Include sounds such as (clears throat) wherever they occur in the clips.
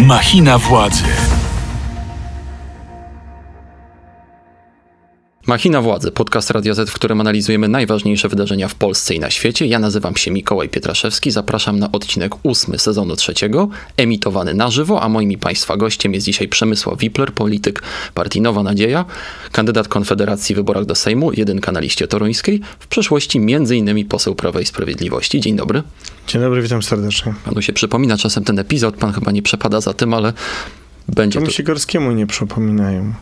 Machina władzy. Machina Władzy, podcast Radio Z, w którym analizujemy najważniejsze wydarzenia w Polsce i na świecie. Ja nazywam się Mikołaj Pietraszewski, zapraszam na odcinek ósmy sezonu trzeciego, emitowany na żywo, a moim i Państwa gościem jest dzisiaj Przemysław Wipler, polityk partii Nowa Nadzieja, kandydat Konfederacji w wyborach do Sejmu, jedynka na liście toruńskiej, w przeszłości m.in. poseł Prawa i Sprawiedliwości. Dzień dobry. Dzień dobry, witam serdecznie. Panu się przypomina czasem ten epizod, pan chyba nie przepada za tym, ale będzie Panu to... Sikorskiemu nie przypominają.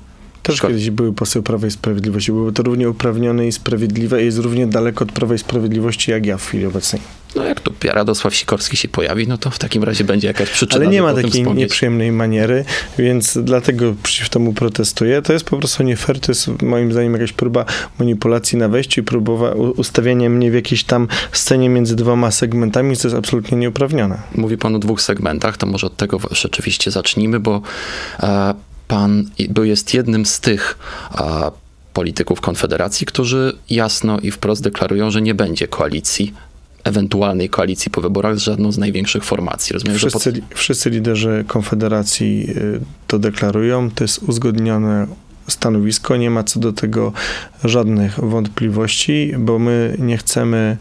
Też Szkoda. kiedyś były poseł Prawa i Sprawiedliwości. Były to równie uprawnione i sprawiedliwe i jest równie daleko od Prawa i Sprawiedliwości jak ja w chwili obecnej. No jak tu Radosław Sikorski się pojawi, no to w takim razie będzie jakaś przyczyna. Ale nie ma takiej wspomnieć. nieprzyjemnej maniery, więc dlatego przeciw temu protestuję. To jest po prostu nie fair, to jest moim zdaniem jakaś próba manipulacji na wejściu i próba u- ustawiania mnie w jakiejś tam scenie między dwoma segmentami, co jest absolutnie nieuprawnione. Mówi pan o dwóch segmentach, to może od tego rzeczywiście zacznijmy, bo e, pan jest jednym z tych e, polityków Konfederacji, którzy jasno i wprost deklarują, że nie będzie koalicji, ewentualnej koalicji po wyborach z żadną z największych formacji. Rozumiem, że pod... Wszyscy, wszyscy liderzy Konfederacji y, to deklarują. To jest uzgodnione stanowisko. Nie ma co do tego żadnych wątpliwości, bo my nie chcemy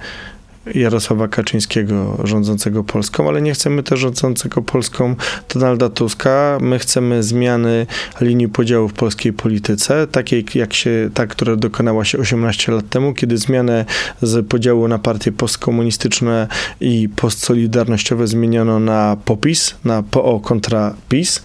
Jarosława Kaczyńskiego rządzącego Polską, ale nie chcemy też rządzącego Polską Donalda Tuska. My chcemy zmiany linii podziału w polskiej polityce, takiej jak się, ta, która dokonała się 18 lat temu, kiedy zmianę z podziału na partie postkomunistyczne i postsolidarnościowe zmieniono na POPIS, na PO kontra PiS.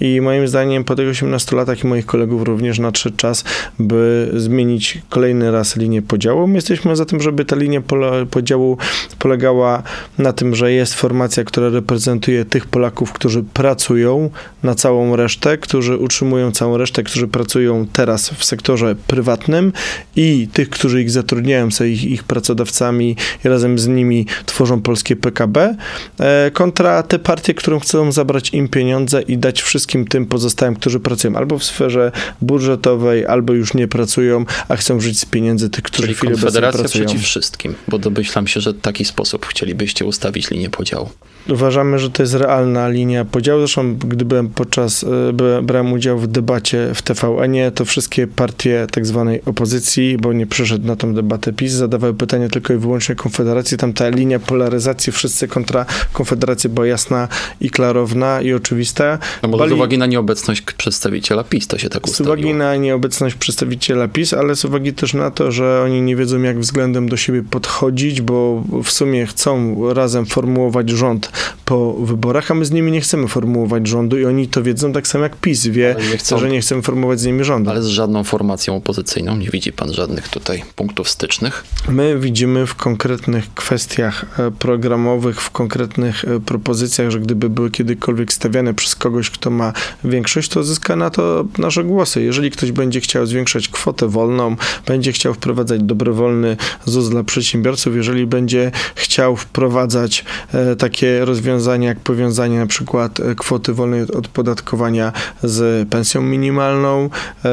I moim zdaniem po tych 18 latach i moich kolegów również nadszedł czas, by zmienić kolejny raz linię podziału. My jesteśmy za tym, żeby ta linia podziału polegała na tym, że jest formacja, która reprezentuje tych Polaków, którzy pracują na całą resztę, którzy utrzymują całą resztę, którzy pracują teraz w sektorze prywatnym i tych, którzy ich zatrudniają, są ich, ich pracodawcami i razem z nimi tworzą polskie PKB, e, kontra te partie, którym chcą zabrać im pieniądze i dać wszystkim tym pozostałym, którzy pracują albo w sferze budżetowej, albo już nie pracują, a chcą żyć z pieniędzy tych, którzy Czyli obecnej Konfederacja pracują. przeciw wszystkim, bo domyślam się, że w taki sposób chcielibyście ustawić linię podziału. Uważamy, że to jest realna linia podziału. Zresztą, gdy byłem podczas, e, brałem udział w debacie w TVN-ie, to wszystkie partie tak zwanej opozycji, bo nie przyszedł na tą debatę PiS, zadawały pytania tylko i wyłącznie Konfederacji. Tam ta linia polaryzacji wszyscy kontra Konfederację była jasna i klarowna i oczywista. No może z Bali- uwagi na nieobecność przedstawiciela PiS to się tak z ustawiło. uwagi na nieobecność przedstawiciela PiS, ale z uwagi też na to, że oni nie wiedzą, jak względem do siebie podchodzić, bo w sumie chcą razem formułować rząd po wyborach, a my z nimi nie chcemy formułować rządu i oni to wiedzą tak samo jak PiS wie, nie chcą- że nie chcemy formułować z nimi rządu. Ale z żadną formacją opozycyjną nie widzi pan żadnych tutaj punktów stycznych. My widzimy w konkretnych kwestiach e, programowych, w konkretnych e, propozycjach, że gdyby były kiedykolwiek stawiane przez kogoś, kto ma większość, to zyska na to nasze głosy. Jeżeli ktoś będzie chciał zwiększać kwotę wolną, będzie chciał wprowadzać dobrowolny ZUS dla przedsiębiorców, jeżeli będzie chciał wprowadzać e, rozwiązania jak powiązanie na przykład e, kwoty wolnej od odpodatkowania z pensją minimalną, e,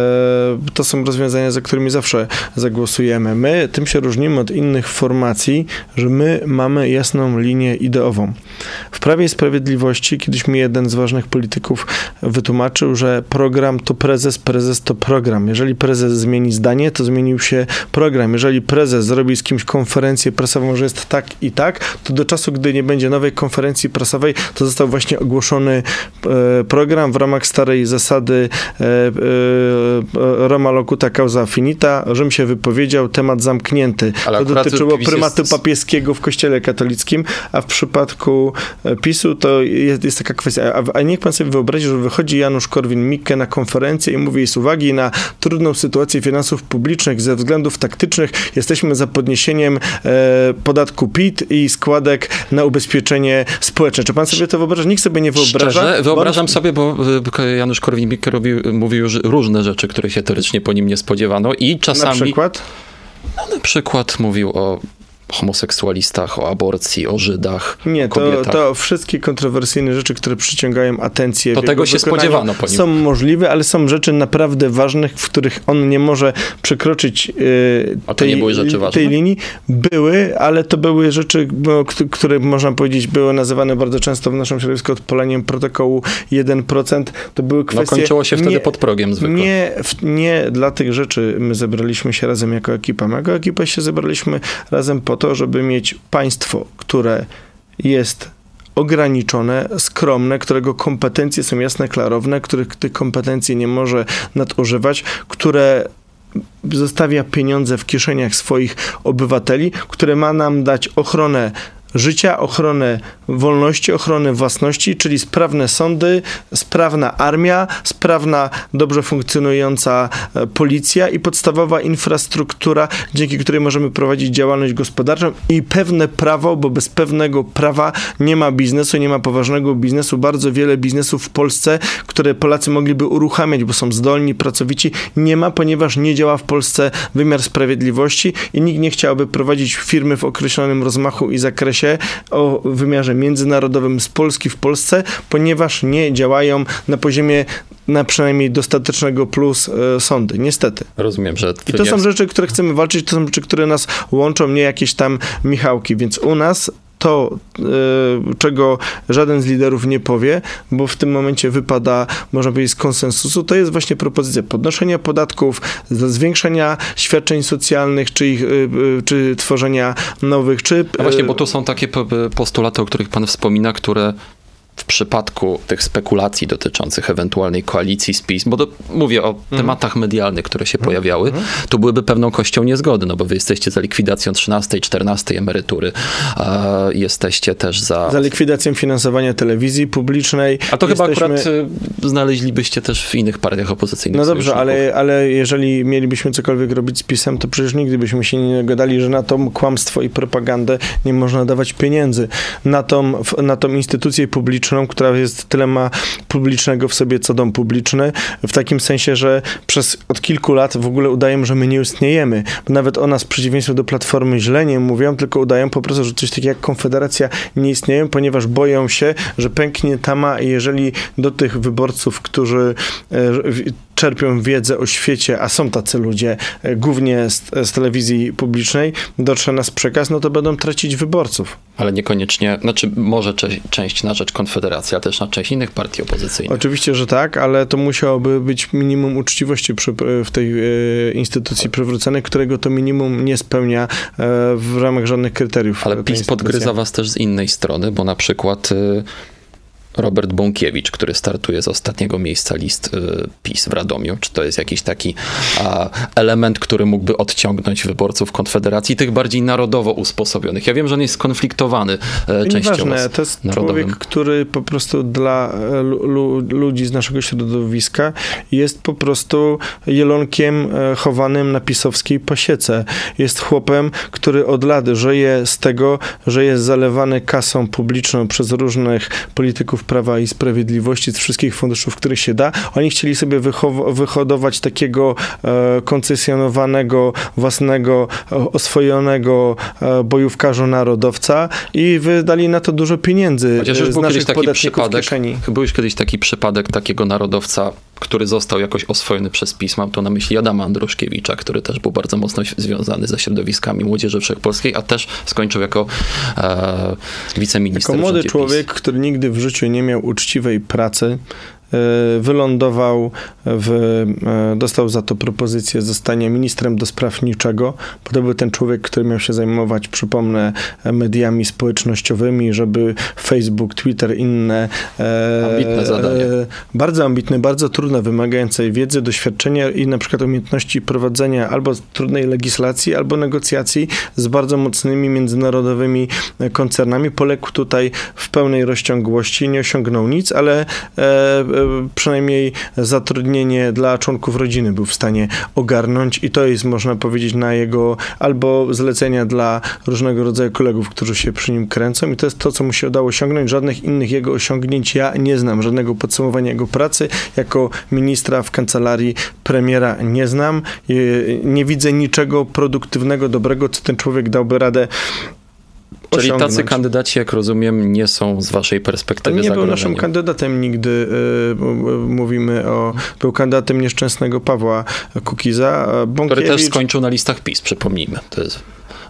to są rozwiązania, za którymi zawsze zagłosujemy. My tym się różnimy od innych formacji, że my mamy jasną linię ideową. W Prawie i Sprawiedliwości kiedyś mi jeden z ważnych polityków wytłumaczył, że program to prezes, prezes to program. Jeżeli prezes zmieni zdanie, to zmienił się program. Jeżeli prezes zrobi z kimś konferencję prasową, że jest tak i tak, to do czasu, gdy nie będzie nowej konferencji prasowej, to został właśnie ogłoszony e, program w ramach starej zasady e, e, Roma locuta causa finita. Rzym się wypowiedział, temat zamknięty. Ale to dotyczyło prymatu jest- papieskiego w kościele katolickim, a w przypadku PiSu to jest, jest taka kwestia. A, a niech pan sobie wyobrazi, że wychodzi Janusz Korwin-Mikke na konferencję i mówi z uwagi na trudną sytuację finansów publicznych ze względów taktycznych jesteśmy za podniesieniem e, podatku PIT i składek na ubezpieczenie społeczne. Czy pan sobie to wyobraża? Nikt sobie nie wyobraża. Szczerze, wyobrażam sobie, bo y, Janusz Korwin-Mikke mówił już różne rzeczy, które się teoretycznie po nim nie spodziewano i Na czasami... przykład? Na przykład mówił o homoseksualistach, o aborcji, o Żydach, Nie, to, kobietach. to wszystkie kontrowersyjne rzeczy, które przyciągają atencję. To tego się spodziewano po nim. Są możliwe, ale są rzeczy naprawdę ważne, w których on nie może przekroczyć yy, tej, tej linii. Były, ale to były rzeczy, no, kt- które można powiedzieć były nazywane bardzo często w naszym środowisku odpaleniem protokołu 1%. To były No kwestie... kończyło się wtedy nie, pod progiem zwykle. nie, nie dla tych rzeczy my zebraliśmy się razem jako ekipa. My jako ekipa się zebraliśmy razem po to, żeby mieć państwo, które jest ograniczone, skromne, którego kompetencje są jasne, klarowne, których tych kompetencji nie może nadużywać, które zostawia pieniądze w kieszeniach swoich obywateli, które ma nam dać ochronę życia, ochronę wolności, ochronę własności, czyli sprawne sądy, sprawna armia, sprawna, dobrze funkcjonująca e, policja i podstawowa infrastruktura, dzięki której możemy prowadzić działalność gospodarczą i pewne prawo, bo bez pewnego prawa nie ma biznesu, nie ma poważnego biznesu. Bardzo wiele biznesów w Polsce, które Polacy mogliby uruchamiać, bo są zdolni, pracowici, nie ma, ponieważ nie działa w Polsce wymiar sprawiedliwości i nikt nie chciałby prowadzić firmy w określonym rozmachu i zakresie o wymiarze międzynarodowym z Polski w Polsce, ponieważ nie działają na poziomie na przynajmniej dostatecznego plus e, sądy, niestety. Rozumiem, że I to są rzeczy, które chcemy walczyć, to są rzeczy, które nas łączą, nie jakieś tam Michałki, więc u nas to, e, czego żaden z liderów nie powie, bo w tym momencie wypada, można powiedzieć, z konsensusu, to jest właśnie propozycja podnoszenia podatków, zwiększenia świadczeń socjalnych, czy, ich, e, e, czy tworzenia nowych, czy... No właśnie, bo tu są takie po- postulaty, o których pan wspomina, które w przypadku tych spekulacji dotyczących ewentualnej koalicji z PiS, bo to, mówię o Mhm. tematach medialnych, które się pojawiały, to byłyby pewną kością niezgody, no bo wy jesteście za likwidacją 13 i 14 emerytury, a jesteście też za... za likwidacją finansowania telewizji publicznej. A to chyba Jesteśmy- akurat y, znaleźlibyście też w innych partiach opozycyjnych No dobrze, ale, ale jeżeli mielibyśmy cokolwiek robić z pisem, to przecież nigdy byśmy się nie gadali, że na tą kłamstwo i propagandę nie można dawać pieniędzy. Na tą, na tą instytucję publiczną, która jest tyle ma publicznego w sobie, co dom publiczny, w takim sensie, że przez od kilku lat w ogóle udają, że my nie istniejemy. Nawet o nas w przeciwieństwie do Platformy źle nie mówią, tylko udają po prostu, że coś takiego jak Konfederacja nie istnieją, ponieważ boją się, że pęknie tama i jeżeli do tych wyborców, którzy e, czerpią wiedzę o świecie, a są tacy ludzie, e, głównie z, z telewizji publicznej, dotrze nas przekaz, no to będą tracić wyborców. Ale niekoniecznie, znaczy może cze- część na rzecz Konfederacji, a też na część innych partii opozycyjnych. Oczywiście, że tak, ale to musiałoby być minimum uczciwości przy, w tej e, instytucji przywrócone, którego to minimum nie spełnia e, w ramach żadnych kryteriów. Ale PiS podgryza was też z innej strony, bo na przykład y, Robert Bąkiewicz, który startuje z ostatniego miejsca list y, PiS w Radomiu, czy to jest jakiś taki element, który mógłby odciągnąć wyborców Konfederacji, tych bardziej narodowo usposobionych. Ja wiem, że on jest skonfliktowany e, częściowo Nieważne, to jest narodowym. człowiek, który po prostu dla e, lu, lu, ludzi z naszego środowiska jest po prostu jelonkiem e, chowanym na pisowskiej pasiece. Jest chłopem, który od lat żyje z tego, że jest zalewany kasą publiczną przez różnych polityków Prawa i Sprawiedliwości, z wszystkich funduszów, których się da. Oni chcieli sobie wyhodować takiego e, koncesjonowanego, własnego, e, oswojonego e, bojówkarza narodowca i wydali na to dużo pieniędzy Chociaż e, już z był kiedyś taki przypadek, kieszeni. był już kiedyś taki przypadek takiego narodowca, który został jakoś oswojony przez PiS. Mam tu na myśli Adama Andruszkiewicza, który też był bardzo mocno związany ze środowiskami Młodzieży Wszechpolskiej, a też skończył jako e, wiceminister. Jako młody człowiek, PiS. który nigdy w życiu nie miał uczciwej pracy, wylądował w, e, dostał za to propozycję zostania ministrem do spraw niczego, bo to był ten człowiek, który miał się zajmować, przypomnę, mediami społecznościowymi, żeby Facebook, Twitter, inne e, Ambitne zadanie. bardzo ambitne, bardzo trudne, wymagające wiedzy, doświadczenia i na przykład umiejętności prowadzenia albo trudnej legislacji, albo negocjacji z bardzo mocnymi międzynarodowymi koncernami. Poległ tutaj w pełnej rozciągłości, nie osiągnął nic, ale e, przynajmniej zatrudnienie dla członków rodziny był w stanie ogarnąć i to jest, można powiedzieć, na jego albo zlecenia dla różnego rodzaju kolegów, którzy się przy nim kręcą i to jest to, co mu się udało osiągnąć. Żadnych innych jego osiągnięć ja nie znam, żadnego podsumowania jego pracy jako ministra w kancelarii premiera nie znam. Nie widzę niczego produktywnego, dobrego, co ten człowiek dałby radę Czyli tacy kandydaci, jak rozumiem, nie są z waszej perspektywy nie był naszym kandydatem nigdy. y, Mówimy o. Był kandydatem nieszczęsnego Pawła Kukiza. Który Bąkiewicz, też skończył na listach PiS, przypomnijmy. To jest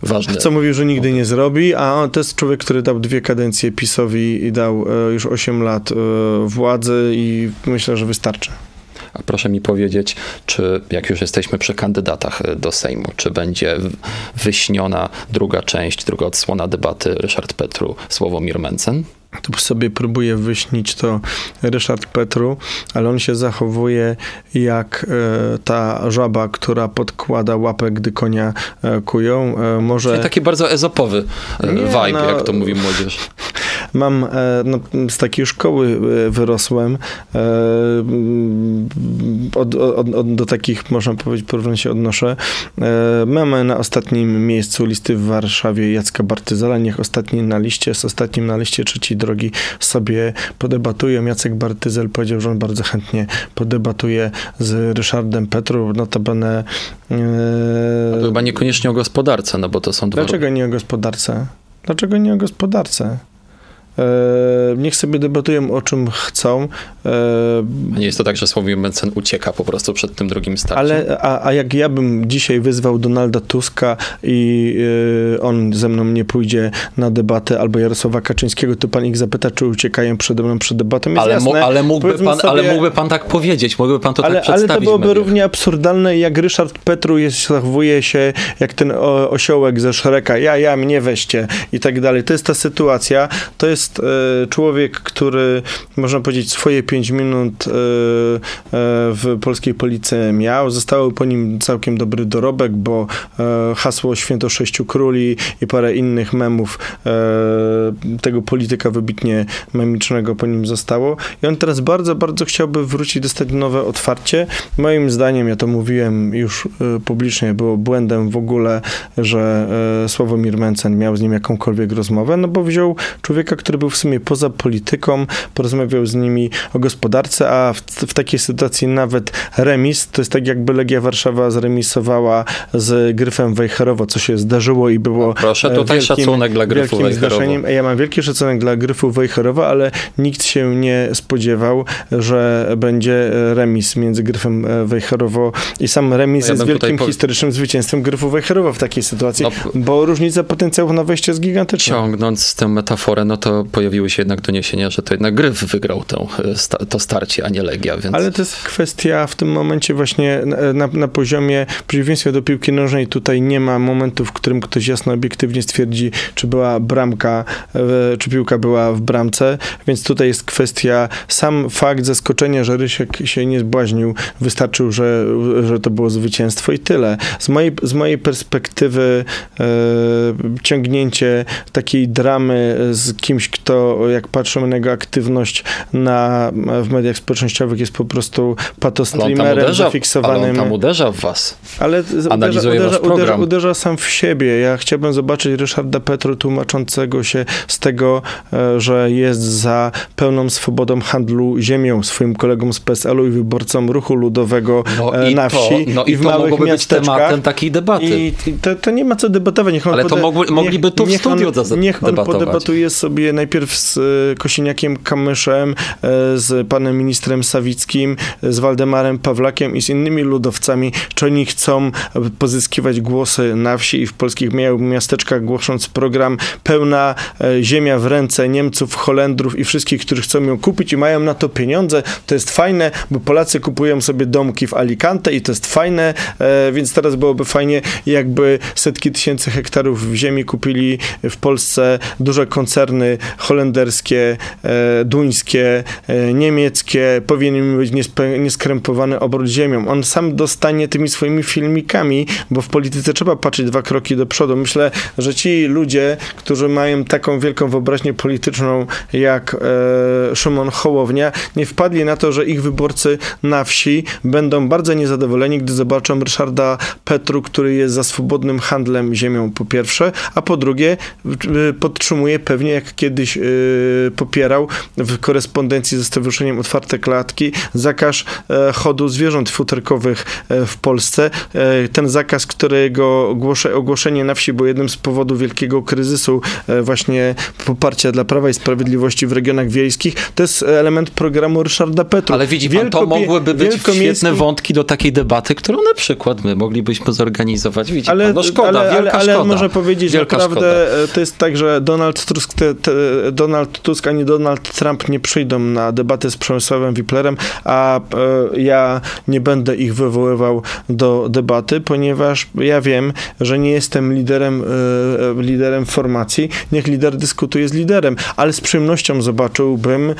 ważne. co mówił, że nigdy nie zrobi, a on to jest człowiek, który dał dwie kadencje PiSowi i dał e, już 8 lat e, władzy i myślę, że wystarczy. A proszę mi powiedzieć, czy jak już jesteśmy przy kandydatach e, do Sejmu, czy będzie wyśniona druga część, druga odsłona debaty Ryszard Petru, Sławomir Mencen? Tu sobie próbuje wyśnić to Ryszard Petru, ale on się zachowuje jak e, ta żaba, która podkłada łapę, gdy konia e, kują. E, może Czyli taki bardzo ezopowy Nie, vibe, no- jak to mówi młodzież. (laughs) Mam, no, z takiej szkoły wyrosłem, od, od, od, do takich, można powiedzieć, porównań się odnoszę. Mamy na ostatnim miejscu listy w Warszawie Jacka Bartyzala, niech ostatni na liście, z ostatnim na liście trzeciej drogi sobie podebatują. Jacek Bartyzel powiedział, że on bardzo chętnie podebatuje z Ryszardem Petru, notabene... e, To chyba niekoniecznie o gospodarce, no bo to są dwa... Dlaczego nie o gospodarce? Dlaczego nie o gospodarce? E, niech sobie debatują o czym chcą, e, Nie jest to tak, że Sławomir Mencen ucieka po prostu przed tym drugim starciem? ale a, a jak ja bym dzisiaj wyzwał Donalda Tuska i e, on ze mną nie pójdzie na debatę, albo Jarosława Kaczyńskiego, to pan ich zapyta, czy uciekają przede mną przed debatą. Jest Ale, jasne, ale, mógłby pan, ale sobie- mógłby pan tak powiedzieć, mógłby pan to ale, tak ale przedstawić to byłoby równie absurdalne, jak Ryszard Petru jest, zachowuje się jak ten o, osiołek ze Szreka. Ja, ja, mnie weźcie i tak dalej. To jest ta sytuacja. To jest e, człowiek, który, można powiedzieć, swoje pięć minut e, e, w polskiej policji miał. Zostało po nim całkiem dobry dorobek, bo hasło Święto Sześciu Króli i parę innych memów tego polityka wybitnie memicznego po nim zostało. I on teraz bardzo, bardzo chciałby wrócić, dostać nowe otwarcie. Moim zdaniem, ja to mówiłem już publicznie, było błędem w ogóle, że Sławomir Mencen miał z nim jakąkolwiek rozmowę, no bo wziął człowieka, który był w sumie poza polityką, porozmawiał z nimi o gospodarce, a w, w takiej sytuacji nawet remis, to jest tak jakby Legia Warszawa zremisowała z Gryfem Wejherowo, co się zdarzyło i było Proszę, e, tutaj szacunek dla Gryfu wielkim zdarzeniem. Ja mam wielki szacunek dla Gryfu Wejherowa, ale nikt się nie spodziewał, że będzie remis między Gryfem e, Wejherowo i sam remis No ja jest wielkim powie- historycznym zwycięstwem Gryfu Wejherowa w takiej sytuacji, No, bo różnica potencjału na wejście jest gigantyczna. Ciągnąc tę metaforę, no to pojawiły się jednak doniesienia, że to jednak Gryf wygrał tę, e, to starcie, a nie Legia, więc... Ale to jest kwestia w tym momencie właśnie na, na, poziomie, w przeciwieństwie do piłki nożnej, tutaj nie ma momentu, w którym ktoś jasno, obiektywnie stwierdzi, czy była bramka, e, czy piłka była w bramce, więc tutaj jest kwestia, sam fakt zaskoczenia, że Rysiek się nie zbłaźnił, wystarczył, że, że to było zwycięstwo i tyle. Z mojej, z mojej perspektywy e, ciągnięcie takiej dramy z kimś, kto, jak patrzymy na jego aktywność na, w mediach społecznościowych, jest po prostu on patostreamerem uderza, ale on zafiksowanym. tam uderza w was. Ale Analizuje uderza, wasz uderza, uderza, program. uderza sam w siebie. Ja chciałbym zobaczyć Ryszarda Petru tłumaczącego się z tego, e, że jest za pełną swobodą handlu ziemią swoim kolegom z PSL-u i wyborcom ruchu ludowego No e, na to, wsi no i i w to małych mogłoby być miasteczkach. tematem takiej debaty. I to, to nie ma co debatować. Niech on Ale to mogły- mogliby tu w niech studiu on, za- Niech on podebatuje sobie najpierw z e, Kosiniakiem Kamyszem, e, z panem ministrem Sawickim, z Waldemarem Pawlakiem i z innymi ludowcami, czy oni chcą e, pozyskiwać głosy na wsi i w polskich mia- miasteczkach, głosząc program pełna ziemia w ręce Niemców, Holendrów i wszystkich, którzy chcą ją kupić i mają na to pieniądze. To jest fajne, bo Polacy kupują sobie domki w Alicante i to jest fajne, więc teraz byłoby fajnie, jakby setki tysięcy hektarów ziemi kupili w Polsce duże koncerny holenderskie, e, duńskie, e, niemieckie, powinien być nieskrępowany obrót ziemią. On sam dostanie tymi swoimi filmikami, bo w polityce trzeba patrzeć dwa kroki do przodu. Myślę, że ci ludzie, którzy mają taką wielką wyobraźnię polityczną jak e, Szymon Hołownia, nie wpadli na to, że ich wyborcy na wsi będą bardzo niezadowoleni, gdy zobaczą Ryszarda Petru, który jest za swobodnym handlem ziemią po pierwsze, a po drugie podtrzymuje pewnie, jak kiedyś y, popierał w korespondencji ze Stowarzyszeniem Otwarte Klatki, zakaz e, chodu zwierząt futerkowych e, w Polsce. E, ten zakaz, którego ogłosze, ogłoszenie na wsi było jednym z powodów wielkiego kryzysu e, właśnie poparcia dla Prawa i Sprawiedliwości w regionach wiejskich, to jest element programu Ryszarda Petru. Ale widzi pan, to Wielkopie- mogłyby być świetne wątki do takiej debaty, którą na przykład my moglibyśmy zorganizować. Widzi Ale, pan, no szkoda, ale, wielka ale, ale szkoda. można powiedzieć, Wielka naprawdę e, to jest tak, że Donald Tusk, te, te, Donald Tusk ani Donald Trump nie przyjdą na debatę z Przemysławem Wiplerem, a e, ja nie będę ich wywoływał do debaty, ponieważ ja wiem, że nie jestem liderem, e, liderem formacji. Niech lider dyskutuje z liderem, ale z przyjemnością zobaczyłbym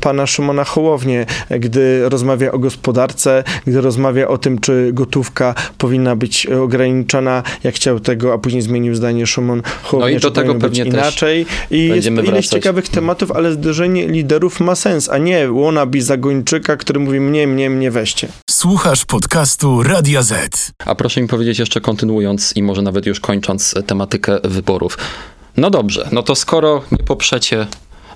pana Szymona Hołownię, gdy rozmawia o gospodarce, gdy rozmawia o tym, czy gotówka powinna być ograniczona, jak chciał tego, a później zmienił zdanie Szymon Hołownia, No i do tego pewnie też inaczej. I jest będziemy ileś wracać. ciekawych tematów, ale zderzenie liderów ma sens, a nie wannabe zagończyka, który mówi mnie, mnie, mnie weźcie. Słuchasz podcastu Radia Z. A proszę mi powiedzieć jeszcze kontynuując i może nawet już kończąc tematykę wyborów. No dobrze, no to skoro nie poprzecie,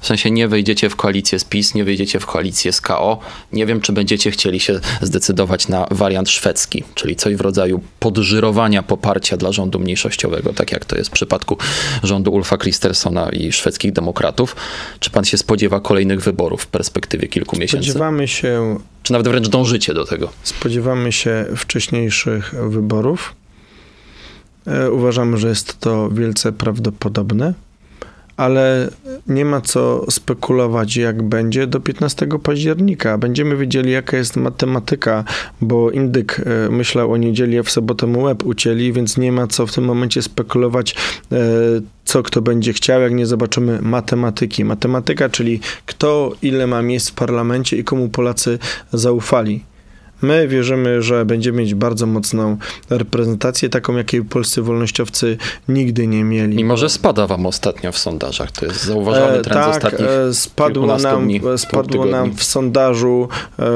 w sensie nie wejdziecie w koalicję z PiS, nie wejdziecie w koalicję z KO, nie wiem, czy będziecie chcieli się zdecydować na wariant szwedzki, czyli coś w rodzaju podżyrowania poparcia dla rządu mniejszościowego, tak jak to jest w przypadku rządu Ulfa Kristersona i szwedzkich demokratów. Czy pan się spodziewa kolejnych wyborów w perspektywie kilku miesięcy? Spodziewamy się Czy nawet wręcz dążycie do tego? Spodziewamy się wcześniejszych wyborów. E, Uważamy, że jest to wielce prawdopodobne, ale nie ma co spekulować, jak będzie do 15 października. Będziemy wiedzieli, jaka jest matematyka, bo indyk e, myślał o niedzieli, a w sobotę mu łeb ucięli, więc nie ma co w tym momencie spekulować, e, co kto będzie chciał, jak nie zobaczymy matematyki. Matematyka, czyli kto ile ma miejsc w parlamencie i komu Polacy zaufali. My wierzymy, że będziemy mieć bardzo mocną reprezentację, taką jakiej polscy wolnościowcy nigdy nie mieli. Mimo, że spada wam ostatnio w sondażach. To jest zauważony E, trend z tak, ostatnich e, spadło nam, dni, e, spadło nam w sondażu, e, e,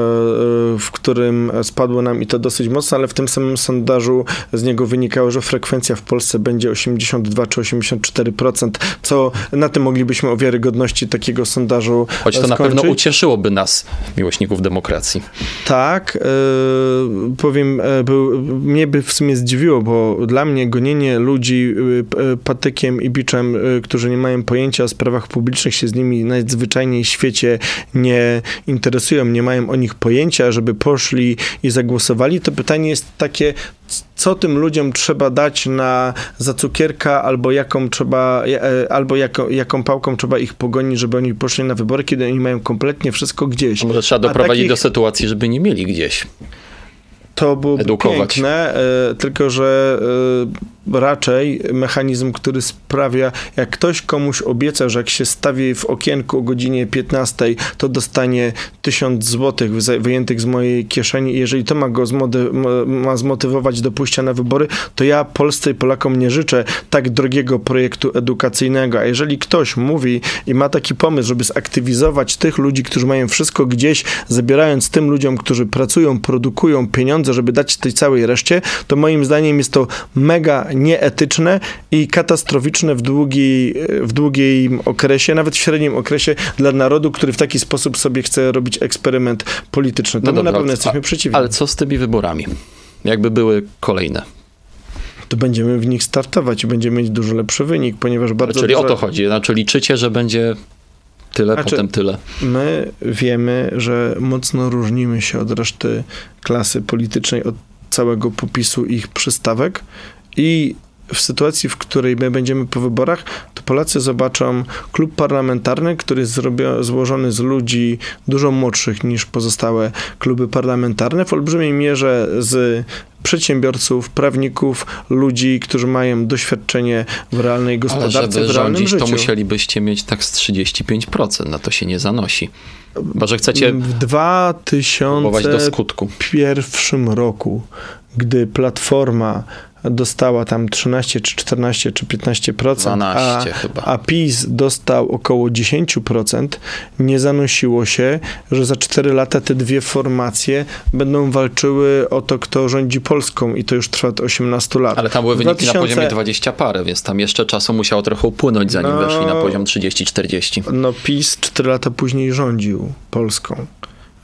w którym spadło nam i to dosyć mocno, ale w tym samym sondażu z niego wynikało, że frekwencja w Polsce będzie 82 czy 84%, co na tym moglibyśmy o wiarygodności takiego sondażu Choć to e, na pewno skończyć. ucieszyłoby nas, miłośników demokracji. Tak, e, powiem, e, był, mnie by w sumie zdziwiło, bo dla mnie gonienie ludzi e, p- e, patykiem i biczem, e, którzy nie mają pojęcia o sprawach publicznych, się z nimi najzwyczajniej w świecie nie interesują, nie mają o nich pojęcia, żeby poszli i zagłosowali, to pytanie jest takie, co tym ludziom trzeba dać na za cukierka, albo jaką trzeba, e, albo jako, jaką pałką trzeba ich pogonić, żeby oni poszli na wybory, kiedy oni mają kompletnie wszystko gdzieś. Może trzeba doprowadzić takich- do sytuacji, żeby nie mieli gdzieś. To byłoby edukować. piękne, e, tylko że e, raczej mechanizm, który sprawia, jak ktoś komuś obieca, że jak się stawi w okienku o godzinie 15, to dostanie 1000 złotych wyjętych z mojej kieszeni. I jeżeli to ma go ma zmotywować do pójścia na wybory, to ja Polsce i Polakom nie życzę tak drogiego projektu edukacyjnego, a jeżeli ktoś mówi i ma taki pomysł, żeby zaktywizować tych ludzi, którzy mają wszystko gdzieś, zabierając tym ludziom, którzy pracują, produkują pieniądze, żeby dać tej całej reszcie, to moim zdaniem jest to mega nieetyczne i katastroficzne w, długi, w długim okresie, nawet w średnim okresie dla narodu, który w taki sposób sobie chce robić eksperyment polityczny. To No na pewno a- jesteśmy przeciwni. Ale co z tymi wyborami? Jakby były kolejne. To będziemy w nich startować i będziemy mieć dużo lepszy wynik, ponieważ bardzo Czyli dużo... o to chodzi. Znaczy liczycie, że będzie tyle, Znaczy- potem tyle. My wiemy, że mocno różnimy się od reszty klasy politycznej, od całego popisu ich przystawek i w sytuacji, w której my będziemy po wyborach, to Polacy zobaczą klub parlamentarny, który jest zrobio- złożony z ludzi dużo młodszych niż pozostałe kluby parlamentarne, w olbrzymiej mierze z przedsiębiorców, prawników, ludzi, którzy mają doświadczenie w realnej gospodarce, Ale żeby w realnym rządzić, życiu. to musielibyście mieć tak z 35%, na to się nie zanosi. Chyba, że chcecie W próbować do 2001 skutku. roku, gdy Platforma dostała tam 13 czy 14 czy 15%, 12 a, chyba. a PiS dostał około 10%, nie zanosiło się, że za 4 lata te dwie formacje będą walczyły o to, kto rządzi Polską i to już trwa od 18 lat. Ale tam były wyniki na 2000 poziomie 20 parę, więc tam jeszcze czasu musiało trochę upłynąć, zanim No. weszli na poziom 30-40. No PiS 4 lata później rządził Polską.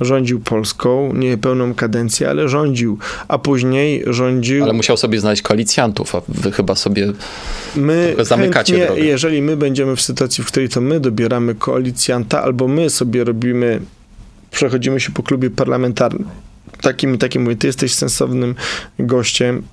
Rządził Polską, nie pełną kadencję, ale rządził, a później rządził... Ale musiał sobie znaleźć koalicjantów, a wy chyba sobie My zamykacie chętnie, drogę. jeżeli my będziemy w sytuacji, w której to my dobieramy koalicjanta, albo my sobie robimy, przechodzimy się po klubie parlamentarnym, takim i takim, mówię, ty jesteś sensownym gościem,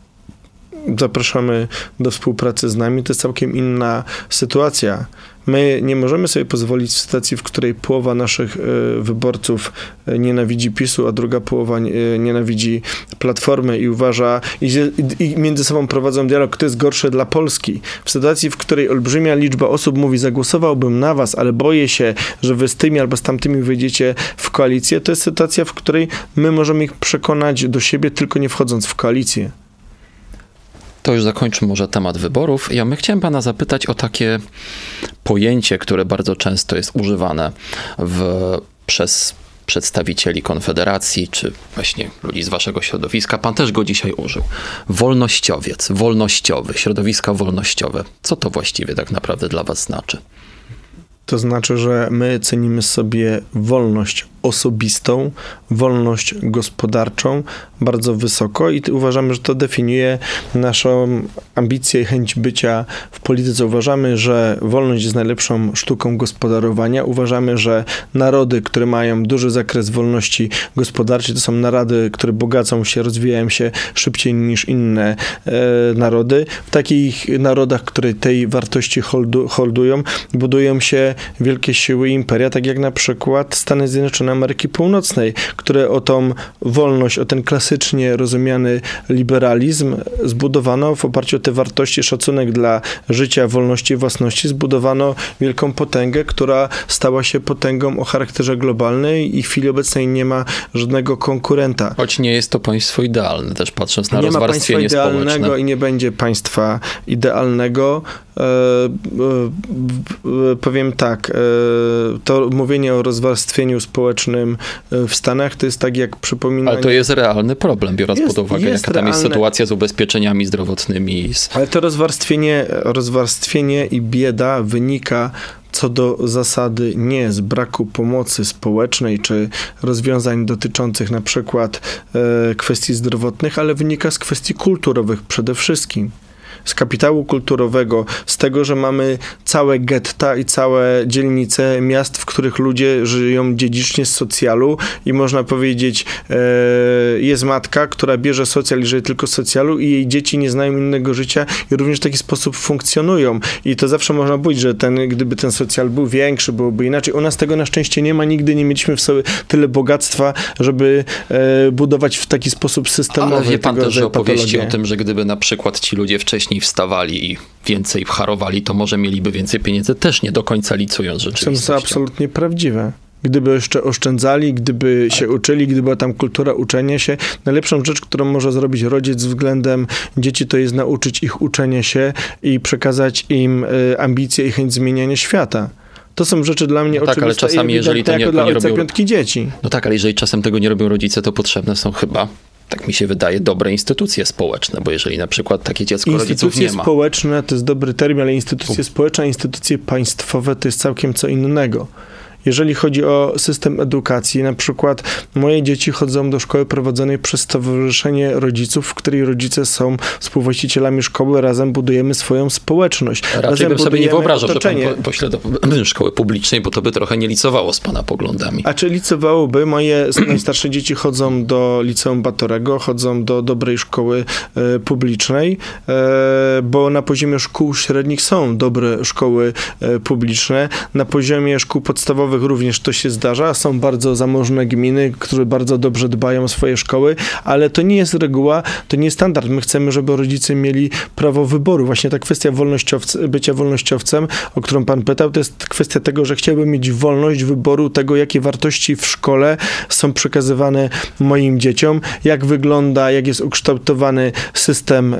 zapraszamy do współpracy z nami, to jest całkiem inna sytuacja. My nie możemy sobie pozwolić w sytuacji, w której połowa naszych e, wyborców e, nienawidzi PiSu, a druga połowa e, nienawidzi Platformy i uważa, i, i między sobą prowadzą dialog, kto jest gorszy dla Polski. W sytuacji, w której olbrzymia liczba osób mówi, zagłosowałbym na was, ale boję się, że wy z tymi albo z tamtymi wyjdziecie w koalicję, to jest sytuacja, w której my możemy ich przekonać do siebie, tylko nie wchodząc w koalicję. To już zakończmy może temat wyborów. Ja my chciałem pana zapytać o takie pojęcie, które bardzo często jest używane w, przez przedstawicieli Konfederacji, czy właśnie ludzi z waszego środowiska. Pan też go dzisiaj użył. Wolnościowiec, wolnościowy, środowiska wolnościowe. Co to właściwie tak naprawdę dla was znaczy? To znaczy, że my cenimy sobie wolność osobistą, wolność gospodarczą bardzo wysoko i uważamy, że to definiuje naszą ambicję i chęć bycia w polityce. Uważamy, że wolność jest najlepszą sztuką gospodarowania. Uważamy, że narody, które mają duży zakres wolności gospodarczej, to są narody, które bogacą się, rozwijają się szybciej niż inne e, narody. W takich narodach, które tej wartości holdu, holdują, budują się wielkie siły imperia, tak jak na przykład Stany Zjednoczone Ameryki Północnej, które o tą wolność, o ten klasycznie rozumiany liberalizm zbudowano w oparciu o te wartości, szacunek dla życia, wolności i własności, zbudowano wielką potęgę, która stała się potęgą o charakterze globalnej i w chwili obecnej nie ma żadnego konkurenta. Choć nie jest to państwo idealne, też patrząc na nie ma państwa rozwarstwienie idealnego społeczne. i nie będzie państwa idealnego. E, e, powiem tak, e, to mówienie o rozwarstwieniu społecznym w Stanach to jest tak jak przypominanie... Ale to jest realny problem, biorąc Jest- pod uwagę, jest jaka tam jest realne. sytuacja z ubezpieczeniami zdrowotnymi. Ale to rozwarstwienie, rozwarstwienie i bieda wynika co do zasady nie z braku pomocy społecznej czy rozwiązań dotyczących na przykład kwestii zdrowotnych, ale wynika z kwestii kulturowych przede wszystkim. Z kapitału kulturowego, z tego, że mamy całe getta i całe dzielnice miast, w których ludzie żyją dziedzicznie z socjalu i można powiedzieć, e, jest matka, która bierze socjal i żyje tylko z socjalu i jej dzieci nie znają innego życia i również w taki sposób funkcjonują. I to zawsze można powiedzieć, że ten, gdyby ten socjal był większy, byłoby inaczej. U nas tego na szczęście nie ma, nigdy nie mieliśmy w sobie tyle bogactwa, żeby e, budować w taki sposób systemowy Ale wie pan tego też, że opowieści patologie. o tym, że gdyby na przykład ci ludzie wcześniej wstawali i więcej harowali, to może mieliby więcej pieniędzy, też nie do końca licując Są to rzeczywistością. absolutnie prawdziwe. Gdyby jeszcze oszczędzali, gdyby się uczyli, gdyby była tam kultura uczenia się, najlepszą rzecz, którą może zrobić rodzic względem dzieci, to jest nauczyć ich uczenia się i przekazać im e, ambicje i chęć zmieniania świata. To są rzeczy dla mnie No tak, ale oczywiste czasami, i jeżeli to nie- jako nie robią- dzieci. No tak, ale jeżeli czasem tego nie robią rodzice, to potrzebne są chyba, tak mi się wydaje, dobre instytucje społeczne, bo jeżeli na przykład takie dziecko rodziców Instytucje nie ma, społeczne to jest dobry termin, ale instytucje społeczne, a instytucje państwowe to jest całkiem co innego. Jeżeli chodzi o system edukacji, na przykład moje dzieci chodzą do szkoły prowadzonej przez Stowarzyszenie Rodziców, w której rodzice są współwłaścicielami szkoły, razem budujemy swoją społeczność. raczej razem bym sobie nie wyobrażał, że pan otoczenie. po- pośle (clears throat) do szkoły publicznej, bo to by trochę nie licowało z pana poglądami. A czy licowałoby? Moje (clears throat) najstarsze dzieci chodzą do liceum Batorego, chodzą do dobrej szkoły e, publicznej, e, bo na poziomie szkół średnich są dobre szkoły e, publiczne. Na poziomie szkół podstawowych również to się zdarza. Są bardzo zamożne gminy, które bardzo dobrze dbają o swoje szkoły, ale to nie jest reguła, to nie jest standard. My chcemy, żeby rodzice mieli prawo wyboru. Właśnie ta kwestia wolnościowc- bycia wolnościowcem, o którą pan pytał, to jest kwestia tego, że chciałbym mieć wolność wyboru tego, jakie wartości w szkole są przekazywane moim dzieciom, jak wygląda, jak jest ukształtowany system e,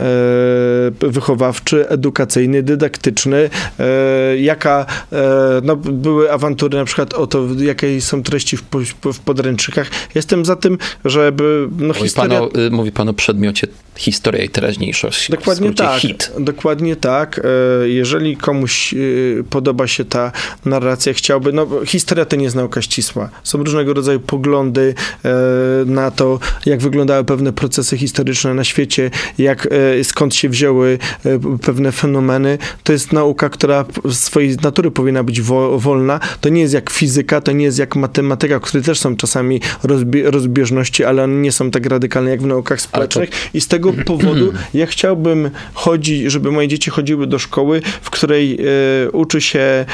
wychowawczy, edukacyjny, dydaktyczny, e, jaka, e, no, były awantury na przykład o to, jakie są treści w, w podręcznikach. Jestem za tym, żeby no, mówi, historia... pan o, y, mówi pan o przedmiocie historia i teraźniejszość. Dokładnie tak. Hit. Dokładnie tak. E, jeżeli komuś e, podoba się ta narracja, chciałby, no historia to nie jest nauka ścisła. Są różnego rodzaju poglądy e, na to, jak wyglądały pewne procesy historyczne na świecie, jak, skąd się wzięły pewne fenomeny. To jest nauka, która z swojej natury powinna być wolna. To nie jest jak fizyka, to nie jest jak matematyka, które też są czasami rozbieżności, ale one nie są tak radykalne jak w naukach społecznych. To... I z tego (clears throat) powodu ja chciałbym chodzić, żeby moje dzieci chodziły do szkoły, w której e, uczy się e,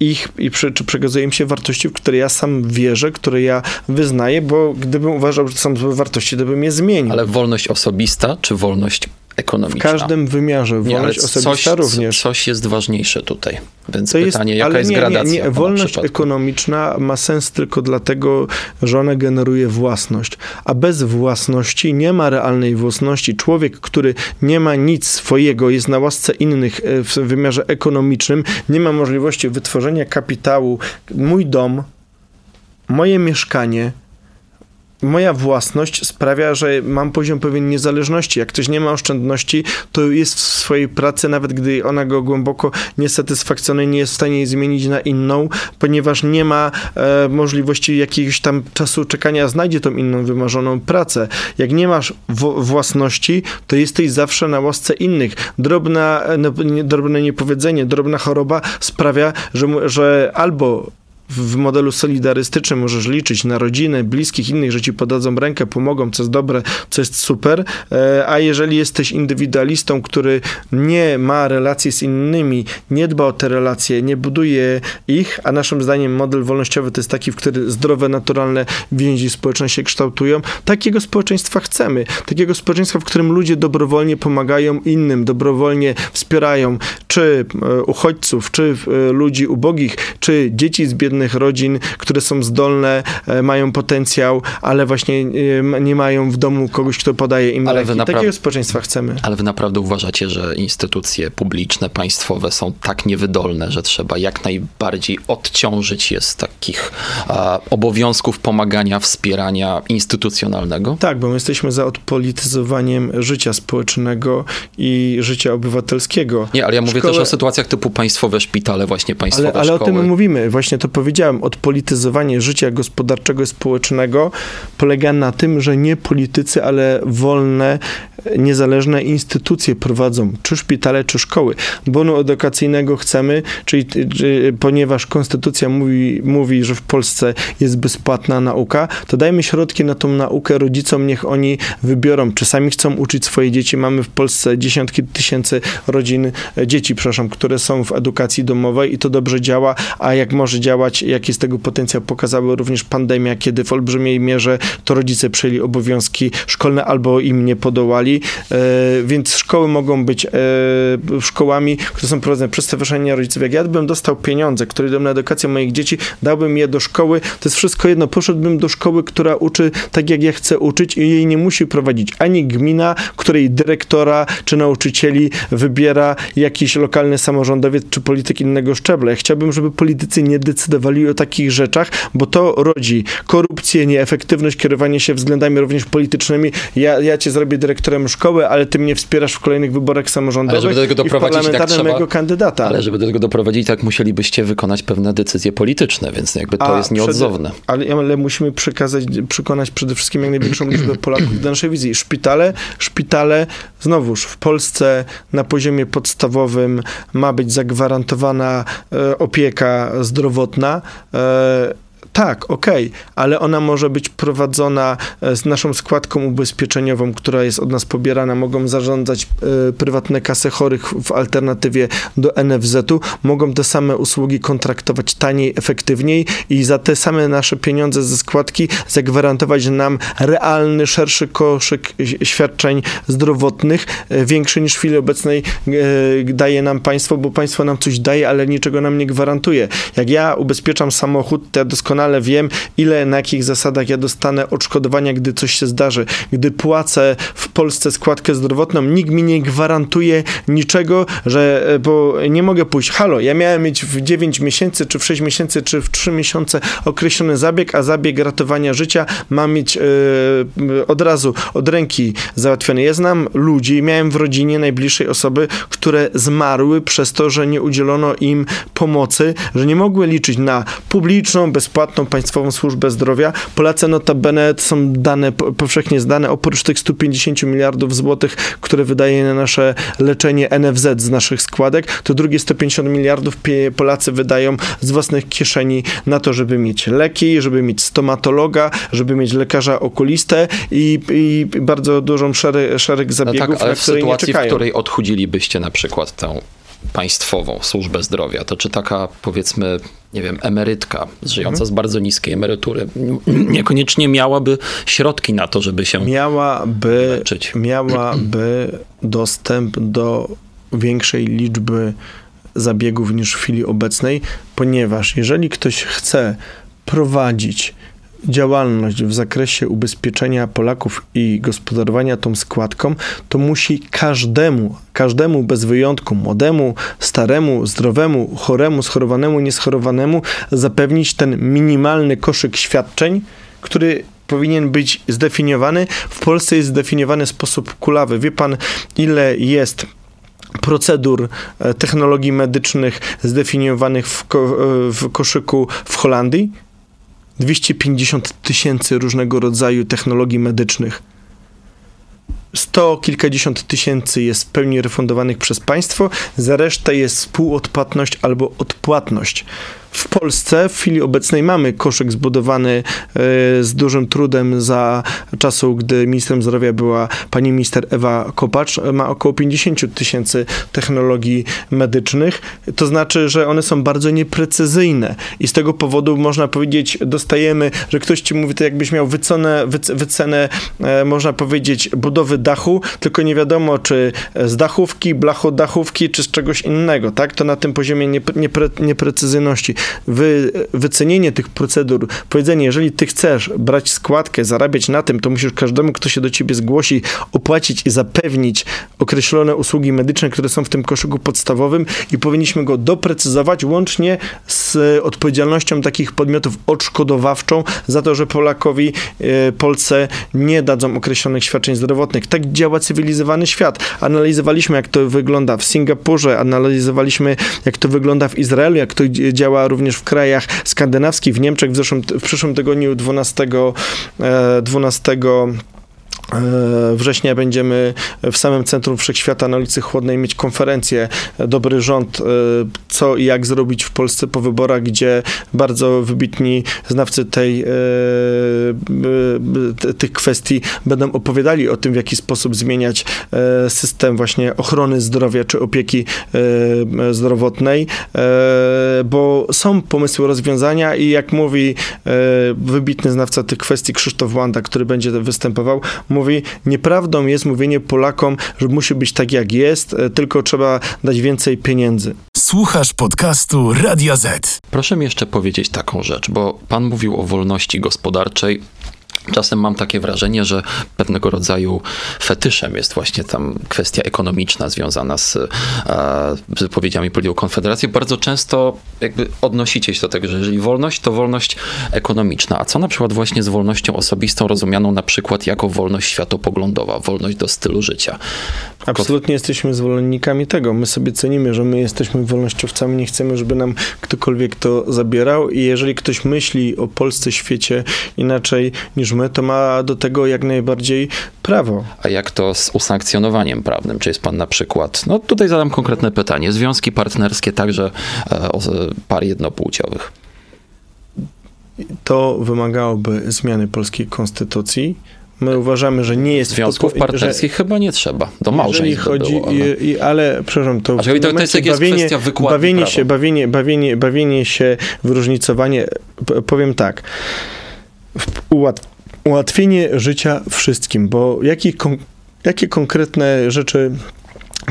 ich i przy, czy przekazuje im się wartości, w które ja sam wierzę, które ja wyznaję, bo gdybym uważał, że to są złe wartości, to bym je zmienił. Ale wolność osobista, czy wolność ekonomiczna. W każdym wymiarze. Wolność nie, osobista coś, również. Coś jest ważniejsze tutaj. Więc to pytanie, jest, jaka jest nie, gradacja? Nie, nie. Wolność ekonomiczna ma sens tylko dlatego, że ona generuje własność. A bez własności nie ma realnej własności. Człowiek, który nie ma nic swojego, jest na łasce innych e, w wymiarze ekonomicznym, nie ma możliwości wytworzenia kapitału. Mój dom, moje mieszkanie, moja własność sprawia, że mam poziom pewien niezależności. Jak ktoś nie ma oszczędności, to jest w swojej pracy, nawet gdy ona go głęboko nie satysfakcjonuje, nie jest w stanie jej zmienić na inną, ponieważ nie ma e, możliwości jakiegoś tam czasu czekania, znajdzie tą inną wymarzoną pracę. Jak nie masz własności, to jesteś zawsze na łasce innych. Drobna, e, no, drobne niepowiedzenie, drobna choroba sprawia, że, że albo w modelu solidarystycznym możesz liczyć na rodzinę, bliskich, innych, że ci podadzą rękę, pomogą, co jest dobre, co jest super, e, a jeżeli jesteś indywidualistą, który nie ma relacji z innymi, nie dba o te relacje, nie buduje ich, a naszym zdaniem model wolnościowy to jest taki, w który zdrowe, naturalne więzi społeczne się kształtują, takiego społeczeństwa chcemy. Takiego społeczeństwa, w którym ludzie dobrowolnie pomagają innym, dobrowolnie wspierają, czy e, uchodźców, czy e, ludzi ubogich, czy dzieci z biednych biednych rodzin, które są zdolne, e, mają potencjał, ale właśnie e, nie mają w domu kogoś, kto podaje im ale leki. Takiego społeczeństwa chcemy. Ale wy naprawdę uważacie, że instytucje publiczne, państwowe są tak niewydolne, że trzeba jak najbardziej odciążyć je z takich a, obowiązków pomagania, wspierania instytucjonalnego? Tak, bo my jesteśmy za odpolityzowaniem życia społecznego i życia obywatelskiego. Nie, ale ja mówię Szkołę... też o sytuacjach typu państwowe szpitale, właśnie państwowe ale, ale szkoły. Ale o tym mówimy. Właśnie to powiedziałem, odpolityzowanie życia gospodarczego i społecznego polega na tym, że nie politycy, ale wolne, niezależne instytucje prowadzą czy szpitale, czy szkoły. Bonu edukacyjnego chcemy, czyli, czy, ponieważ konstytucja mówi, mówi, że w Polsce jest bezpłatna nauka, to dajmy środki na tą naukę rodzicom, niech oni wybiorą, czy sami chcą uczyć swoje dzieci. Mamy w Polsce dziesiątki tysięcy rodzin, dzieci, przepraszam, które są w edukacji domowej i to dobrze działa, a jak może działać jaki jest tego potencjał, pokazały również pandemia, kiedy w olbrzymiej mierze to rodzice przejęli obowiązki szkolne albo im nie podołali, e, więc szkoły mogą być e, szkołami, które są prowadzone przez Stowarzyszenie Rodziców. Jak ja bym dostał pieniądze, które idą na edukację moich dzieci, dałbym je do szkoły, to jest wszystko jedno. Poszedłbym do szkoły, która uczy tak, jak ja chcę uczyć i jej nie musi prowadzić ani gmina, której dyrektora czy nauczycieli wybiera jakiś lokalny samorządowiec czy polityk innego szczebla. Ja chciałbym, żeby politycy nie decydowali o takich rzeczach, bo to rodzi korupcję, nieefektywność, kierowanie się względami również politycznymi. Ja, ja cię zrobię dyrektorem szkoły, ale ty mnie wspierasz w kolejnych wyborach samorządowych ale żeby do tego doprowadzić, i tak trzeba, kandydata. Ale żeby do tego doprowadzić, tak musielibyście wykonać pewne decyzje polityczne, więc jakby to A, jest nieodzowne. Przed, ale, ale musimy przekazać, przekonać przede wszystkim jak największą liczbę Polaków do naszej wizji. Szpitale, szpitale, znowuż w Polsce na poziomie podstawowym ma być zagwarantowana e, opieka zdrowotna, e, Tak, okej, okay, ale ona może być prowadzona e, z naszą składką ubezpieczeniową, która jest od nas pobierana. Mogą zarządzać y, prywatne kasy chorych w alternatywie do NFZ-u. Mogą te same usługi kontraktować taniej, efektywniej i za te same nasze pieniądze ze składki zagwarantować nam realny, szerszy koszyk świadczeń zdrowotnych, y, większy niż w chwili obecnej y, daje nam państwo, bo państwo nam coś daje, ale niczego nam nie gwarantuje. Jak ja ubezpieczam samochód, to ja doskonale wiem, ile, na jakich zasadach ja dostanę odszkodowania, gdy coś się zdarzy. Gdy płacę w Polsce składkę zdrowotną, nikt mi nie gwarantuje niczego, że, e, bo nie mogę pójść, halo, ja miałem mieć w 9 miesięcy, czy w 6 miesięcy, czy w 3 miesiące określony zabieg, a zabieg ratowania życia mam mieć yy, od razu, od ręki załatwiony. Ja znam ludzi, miałem w rodzinie najbliższej osoby, które zmarły przez to, że nie udzielono im pomocy, że nie mogły liczyć na publiczną, bezpłatną, państwową służbę zdrowia. Polacy notabene są dane, powszechnie zdane, oprócz tych 150 miliardów złotych, które wydaje na nasze leczenie NFZ z naszych składek, to drugie 150 miliardów Polacy wydają z własnych kieszeni na to, żeby mieć leki, żeby mieć stomatologa, żeby mieć lekarza okulistę i, i bardzo dużą szereg, szereg zabiegów, no tak, ale na w sytuacji, w której odchudzilibyście na przykład tę państwową służbę zdrowia, to czy taka powiedzmy, nie wiem, emerytka żyjąca mhm. z bardzo niskiej emerytury (clears throat) niekoniecznie miałaby środki na to, żeby się miałaby, leczyć? Miałaby dostęp do większej liczby zabiegów niż w chwili obecnej, ponieważ jeżeli ktoś chce prowadzić działalność w zakresie ubezpieczenia Polaków i gospodarowania tą składką, to musi każdemu, każdemu bez wyjątku, młodemu, staremu, zdrowemu, choremu, schorowanemu, nieschorowanemu zapewnić ten minimalny koszyk świadczeń, który powinien być zdefiniowany. W Polsce jest zdefiniowany sposób kulawy. Wie pan, ile jest procedur e, technologii medycznych zdefiniowanych w, ko e, w koszyku w Holandii? 250 tysięcy różnego rodzaju technologii medycznych. Sto kilkadziesiąt tysięcy jest w pełni refundowanych przez państwo, za resztę jest współodpłatność albo odpłatność. W Polsce w chwili obecnej mamy koszyk zbudowany e, z dużym trudem za czasu, gdy ministrem zdrowia była pani minister Ewa Kopacz. Ma około 50 tysięcy technologii medycznych. To znaczy, że one są bardzo nieprecyzyjne i z tego powodu można powiedzieć, dostajemy, że ktoś ci mówi, to jakbyś miał wycenę, wycenę można powiedzieć, budowy dachu, tylko nie wiadomo, czy z dachówki, blachodachówki, czy z czegoś innego, tak? To na tym poziomie niepre, nieprecyzyjności wy, wycenienie tych procedur, powiedzenie, jeżeli ty chcesz brać składkę, zarabiać na tym, to musisz każdemu, kto się do ciebie zgłosi, opłacić i zapewnić określone usługi medyczne, które są w tym koszyku podstawowym i powinniśmy go doprecyzować łącznie z odpowiedzialnością takich podmiotów odszkodowawczą za to, że Polakowi, e, Polsce nie dadzą określonych świadczeń zdrowotnych. Tak działa cywilizowany świat. Analizowaliśmy, jak to wygląda w Singapurze, analizowaliśmy, jak to wygląda w Izraelu, jak to działa również w krajach skandynawskich, w Niemczech w, zeszłym, w przyszłym tygodniu 12, 12 E, września będziemy w samym centrum Wszechświata na ulicy Chłodnej mieć konferencję e, Dobry Rząd, e, co i jak zrobić w Polsce po wyborach, gdzie bardzo wybitni znawcy tej, tych kwestii będą opowiadali o tym, w jaki sposób zmieniać system właśnie ochrony zdrowia czy opieki zdrowotnej, bo są pomysły rozwiązania i jak mówi wybitny znawca tych kwestii Krzysztof Łanda, który będzie występował, mówi, nieprawdą jest mówienie Polakom, że musi być tak jak jest, e, tylko trzeba dać więcej pieniędzy. Słuchasz podcastu Radia Z. Proszę mi jeszcze powiedzieć taką rzecz, bo pan mówił o wolności gospodarczej. Czasem mam takie wrażenie, że pewnego rodzaju fetyszem jest właśnie tam kwestia ekonomiczna związana z e, wypowiedziami polityków Konfederacji. Bardzo często jakby odnosicie się do tego, że jeżeli wolność, to wolność ekonomiczna. A co na przykład właśnie z wolnością osobistą, rozumianą na przykład jako wolność światopoglądowa, wolność do stylu życia? Absolutnie jesteśmy zwolennikami tego. My sobie cenimy, że my jesteśmy wolnościowcami, nie chcemy, żeby nam ktokolwiek to zabierał i jeżeli ktoś myśli o Polsce, świecie inaczej niż to ma do tego jak najbardziej prawo. A jak to z usankcjonowaniem prawnym? Czy jest pan na przykład, no tutaj zadam konkretne pytanie, związki partnerskie także e, par jednopłciowych? to wymagałoby zmiany polskiej konstytucji. My uważamy, że nie jest Związków partnerskich że, chyba nie trzeba. Do małżeństw chodzi, by było, ale... i, i, ale przepraszam, to, A czyli to, to jest, jest bawienie, kwestia wykładu bawienie prawa. się, bawienie, bawienie, bawienie się w różnicowanie, p- powiem tak, w- ułat, ułatwienie życia wszystkim, bo jaki kon, jakie konkretne rzeczy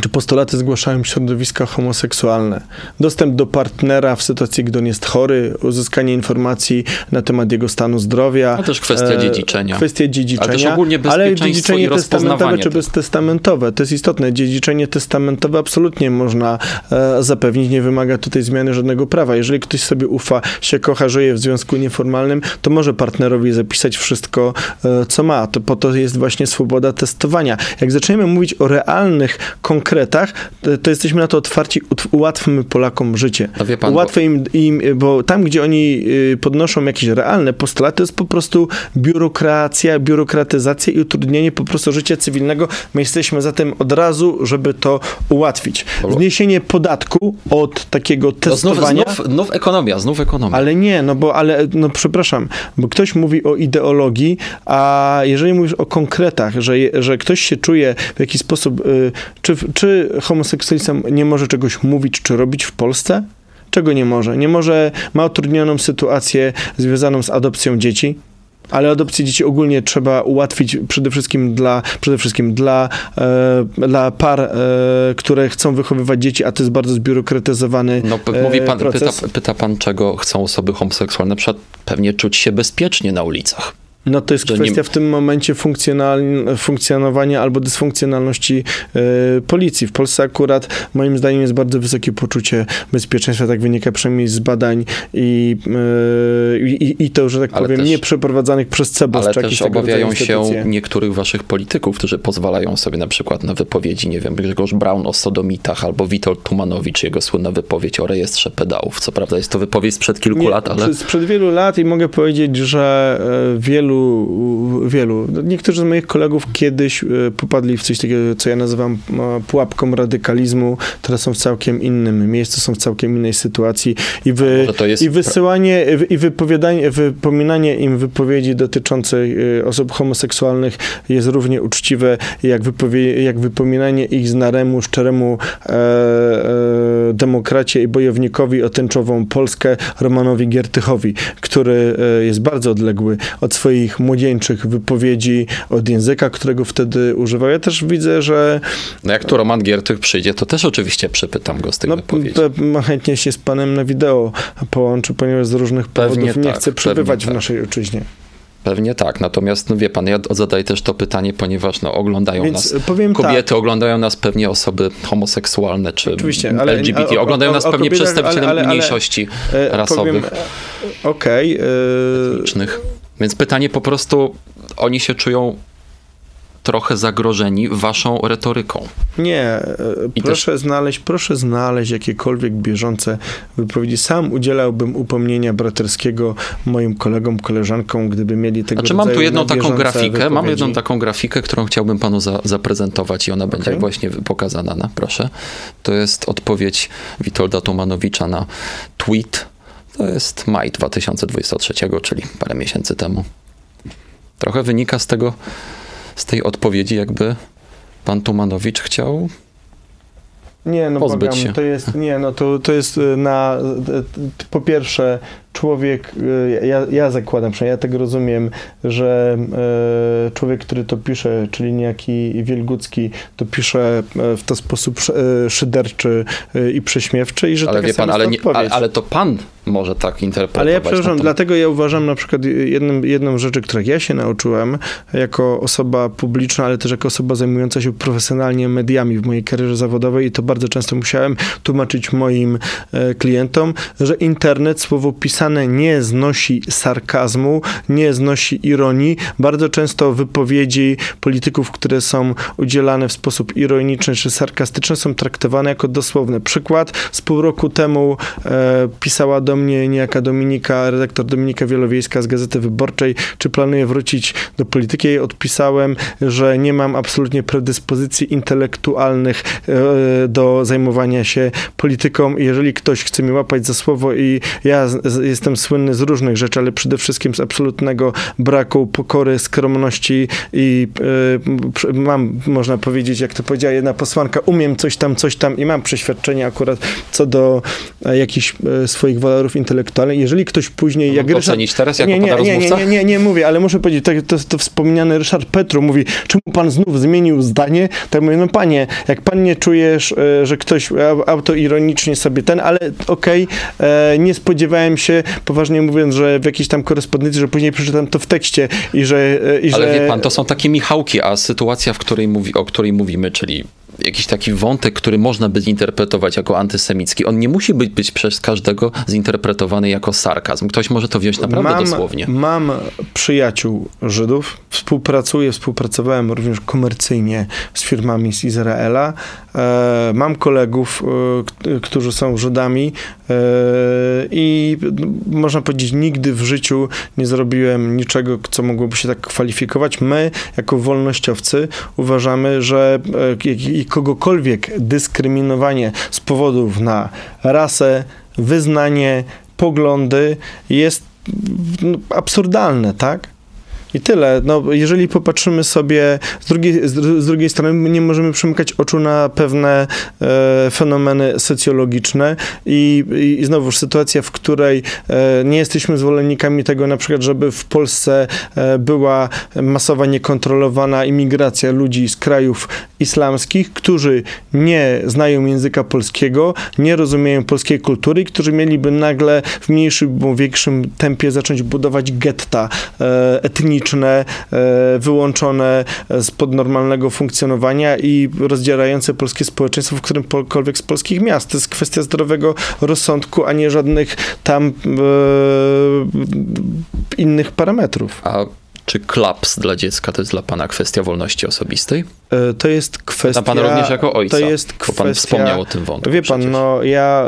czy postulaty zgłaszają środowiska homoseksualne. Dostęp do partnera w sytuacji, gdy on jest chory, uzyskanie informacji na temat jego stanu zdrowia. A też kwestia e, dziedziczenia. Kwestie dziedziczenia. Ale też ogólnie ale dziedziczenie testamentowe czy beztestamentowe. To jest istotne. Dziedziczenie testamentowe absolutnie można e, zapewnić. Nie wymaga tutaj zmiany żadnego prawa. Jeżeli ktoś sobie ufa, się kocha, żyje w związku nieformalnym, to może partnerowi zapisać wszystko, e, co ma. To po to jest właśnie swoboda testowania. Jak zaczniemy mówić o realnych konkretach, to, to jesteśmy na to otwarci, ułatwmy Polakom życie. No wie pan, Ułatwmy im, im, bo tam, gdzie oni y, podnoszą jakieś realne postulaty, to jest po prostu biurokracja, biurokratyzacja i utrudnienie po prostu życia cywilnego. My jesteśmy za tym od razu, żeby to ułatwić. Zniesienie podatku od takiego No znów, testowania. znów, znów ekonomia, znów ekonomia. Ale nie, no bo, ale, no przepraszam, bo ktoś mówi o ideologii, a jeżeli mówisz o konkretach, że, że ktoś się czuje w jakiś sposób, y, czy, czy homoseksualista nie może czegoś mówić czy robić w Polsce? Czego nie może? Nie może, ma utrudnioną sytuację związaną z adopcją dzieci, ale adopcję dzieci ogólnie trzeba ułatwić przede wszystkim dla, przede wszystkim dla, e, dla par, e, które chcą wychowywać dzieci, a to jest bardzo zbiurokratyzowany No, p- mówi pan, e, pyta, pyta pan, czego chcą osoby homoseksualne. Na przykład pewnie czuć się bezpiecznie na ulicach. No to jest że nie- kwestia w tym momencie funkcjonal- funkcjonowania albo dysfunkcjonalności e, policji. W Polsce akurat moim zdaniem jest bardzo wysokie poczucie bezpieczeństwa, tak wynika przynajmniej z badań i, e, i, i to, że tak Ale powiem, też- nie przeprowadzanych przez CEBOS Ale też obawiają się niektórych waszych polityków, którzy pozwalają sobie na przykład na wypowiedzi, nie wiem, Grzegorz Braun o sodomitach albo Witold Tumanowicz, jego słynna wypowiedź o rejestrze pedałów. Co prawda jest to wypowiedź sprzed kilku Nie, lat, ale... Sprzed, wielu lat i mogę powiedzieć, że e, wielu, wielu, no, niektórzy z moich kolegów kiedyś e, popadli w coś takiego, co ja nazywam e, pułapką radykalizmu, teraz są w całkiem innym miejscu, są w całkiem innej sytuacji. I, wy, i wysyłanie i wypowiadanie, wypominanie im wypowiedzi dotyczących e, osób homoseksualnych jest równie uczciwe jak, wypowie, jak wypominanie ich znaremu, szczeremu e, e, demokracie i bojownikowi o tęczową Polskę Romanowi Giertychowi, który jest bardzo odległy od swoich młodzieńczych wypowiedzi, od języka, którego wtedy używał. Ja też widzę, że No jak tu Roman Giertych przyjdzie, to też oczywiście przepytam go z tych no, wypowiedzi. chętnie się z panem na wideo połączy, ponieważ z różnych Pewnie powodów nie tak, chce przebywać w tak. naszej ojczyźnie. Pewnie tak, natomiast no wie pan, ja zadaję też to pytanie, ponieważ no, oglądają Więc nas powiem kobiety, tak. oglądają nas pewnie osoby homoseksualne czy Oczywiście, ale- LGBT, o- o- oglądają nas o pewnie przedstawiciele ale- ale- ale- mniejszości E, rasowych, e, Okej. e, etnicznych. Więc pytanie po prostu, oni się czują trochę zagrożeni waszą retoryką. Nie, e, I proszę znaleźć, proszę znaleźć jakiekolwiek bieżące wypowiedzi. Sam udzielałbym upomnienia braterskiego moim kolegom, koleżankom, gdyby mieli tego Znaczy mam tu jedną taką grafikę, mam wypowiedzi. jedną taką grafikę, którą chciałbym panu za, zaprezentować i ona będzie Okej. właśnie pokazana, na, proszę. To jest odpowiedź Witolda Tomanowicza na tweet. To jest maj 2023, czyli parę miesięcy temu. Trochę wynika z tego, z tej odpowiedzi, jakby pan Tumanowicz chciał Nie, no pozbyć błagam, się. to jest, nie, no to, to jest y, na, y, y, po pierwsze człowiek, y, ja, ja zakładam, przynajmniej ja tak rozumiem, że y, człowiek, który to pisze, czyli niejaki Wielgucki, to pisze y, w ten sposób sz- szyderczy i prześmiewczy i że Ale taka wie pan, ale, nie, ale, ale to pan może tak interpretować. Ale ja przepraszam, dlatego ja uważam na przykład jedną, jedną z rzeczy, których ja się nauczyłem jako osoba publiczna, ale też jako osoba zajmująca się profesjonalnie mediami w mojej karierze zawodowej i to bardzo często musiałem tłumaczyć moim e, klientom, że internet, słowo pisane nie znosi sarkazmu, nie znosi ironii. Bardzo często wypowiedzi polityków, które są udzielane w sposób ironiczny czy sarkastyczny są traktowane jako dosłowne. Przykład, z pół roku temu e, pisała do mnie niejaka Dominika, redaktor Dominika Wielowiejska z Gazety Wyborczej, czy planuję wrócić do polityki. Jej odpisałem, że nie mam absolutnie predyspozycji intelektualnych e, do zajmowania się polityką. Jeżeli ktoś chce mi łapać za słowo i ja jestem słynny z różnych rzeczy, ale przede wszystkim z absolutnego braku pokory, skromności i e, mam, można powiedzieć, jak to powiedziała jedna posłanka, umiem coś tam, coś tam i mam przeświadczenie akurat co do e, jakichś e, swoich walorów intelektualnych. Jeżeli ktoś później... Jak Ryszard, ocenić teraz jako nie, nie, nie, nie, nie, nie, nie mówię, ale muszę powiedzieć, tak, to, to wspomniany Ryszard Petru mówi, czemu pan znów zmienił zdanie? Tak mówię, no panie, jak pan nie czujesz, e, że ktoś autoironicznie sobie ten, ale okej, okay, nie spodziewałem się, poważnie mówiąc, że w jakiejś tam korespondencji, że później przeczytam to w tekście i że... I ale że... wie pan, to są takie Michałki, a sytuacja, w której mówi, o której mówimy, czyli jakiś taki wątek, który można by zinterpretować jako antysemicki. On nie musi być, być przez każdego zinterpretowany jako sarkazm. Ktoś może to wziąć naprawdę mam, dosłownie. Mam przyjaciół Żydów, współpracuję, współpracowałem również komercyjnie z firmami z Izraela. E, mam kolegów, e, którzy są Żydami e, i można powiedzieć, nigdy w życiu nie zrobiłem niczego, co mogłoby się tak kwalifikować. My, jako wolnościowcy, uważamy, że kogokolwiek dyskryminowanie z powodów na rasę, wyznanie, poglądy jest no, absurdalne, tak? I tyle. No, jeżeli popatrzymy sobie z drugiej, z, drugiej strony, nie możemy przymykać oczu na pewne e, fenomeny socjologiczne i, i, i znowuż sytuacja, w której e, nie jesteśmy zwolennikami tego na przykład, żeby w Polsce e, była masowa, niekontrolowana imigracja ludzi z krajów islamskich, którzy nie znają języka polskiego, nie rozumieją polskiej kultury, którzy mieliby nagle w mniejszym bądź większym tempie zacząć budować getta e, etniczne, E, wyłączone spod normalnego funkcjonowania i rozdzierające polskie społeczeństwo w którymkolwiek z polskich miast. To jest kwestia zdrowego rozsądku, a nie żadnych tam e, innych parametrów. A czy klaps dla dziecka to jest dla pana kwestia wolności osobistej? E, to jest kwestia... pan również jako ojca, to jest kwestia, pan wspomniał o tym wątku. Wie pan, przecież. no ja...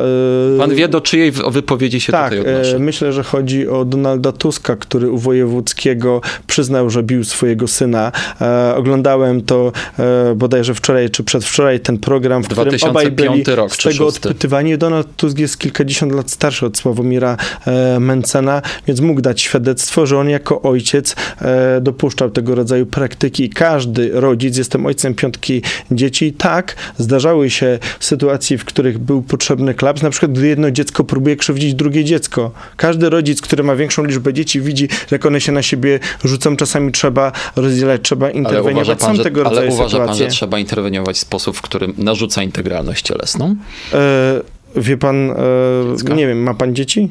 Yy, pan wie, do czyjej wypowiedzi się tak, tutaj odnoszę? Tak, myślę, że chodzi o Donalda Tuska, który u Wojewódzkiego przyznał, że bił swojego syna. E, oglądałem to e, bodajże wczoraj czy przedwczoraj ten program, w którym obaj byli rok, z tego odpytywani. Donald Tusk jest kilkadziesiąt lat starszy od Sławomira e, Mencena, więc mógł dać świadectwo, że on jako ojciec e, dopuszczał tego rodzaju praktyki i każdy rodzic, jestem ojcem piątki dzieci. Tak, zdarzały się sytuacje, w których był potrzebny klaps, na przykład gdy jedno dziecko próbuje krzywdzić drugie dziecko. Każdy rodzic, który ma większą liczbę dzieci, widzi, jak one się na siebie rzucą. Czasami trzeba rozdzielać, trzeba interweniować. Ale uważa pan, Są tego że, ale uważa sytuacje. pan, że trzeba interweniować w sposób, w którym narzuca integralność cielesną? E, wie pan, e, nie wiem, ma pan dzieci?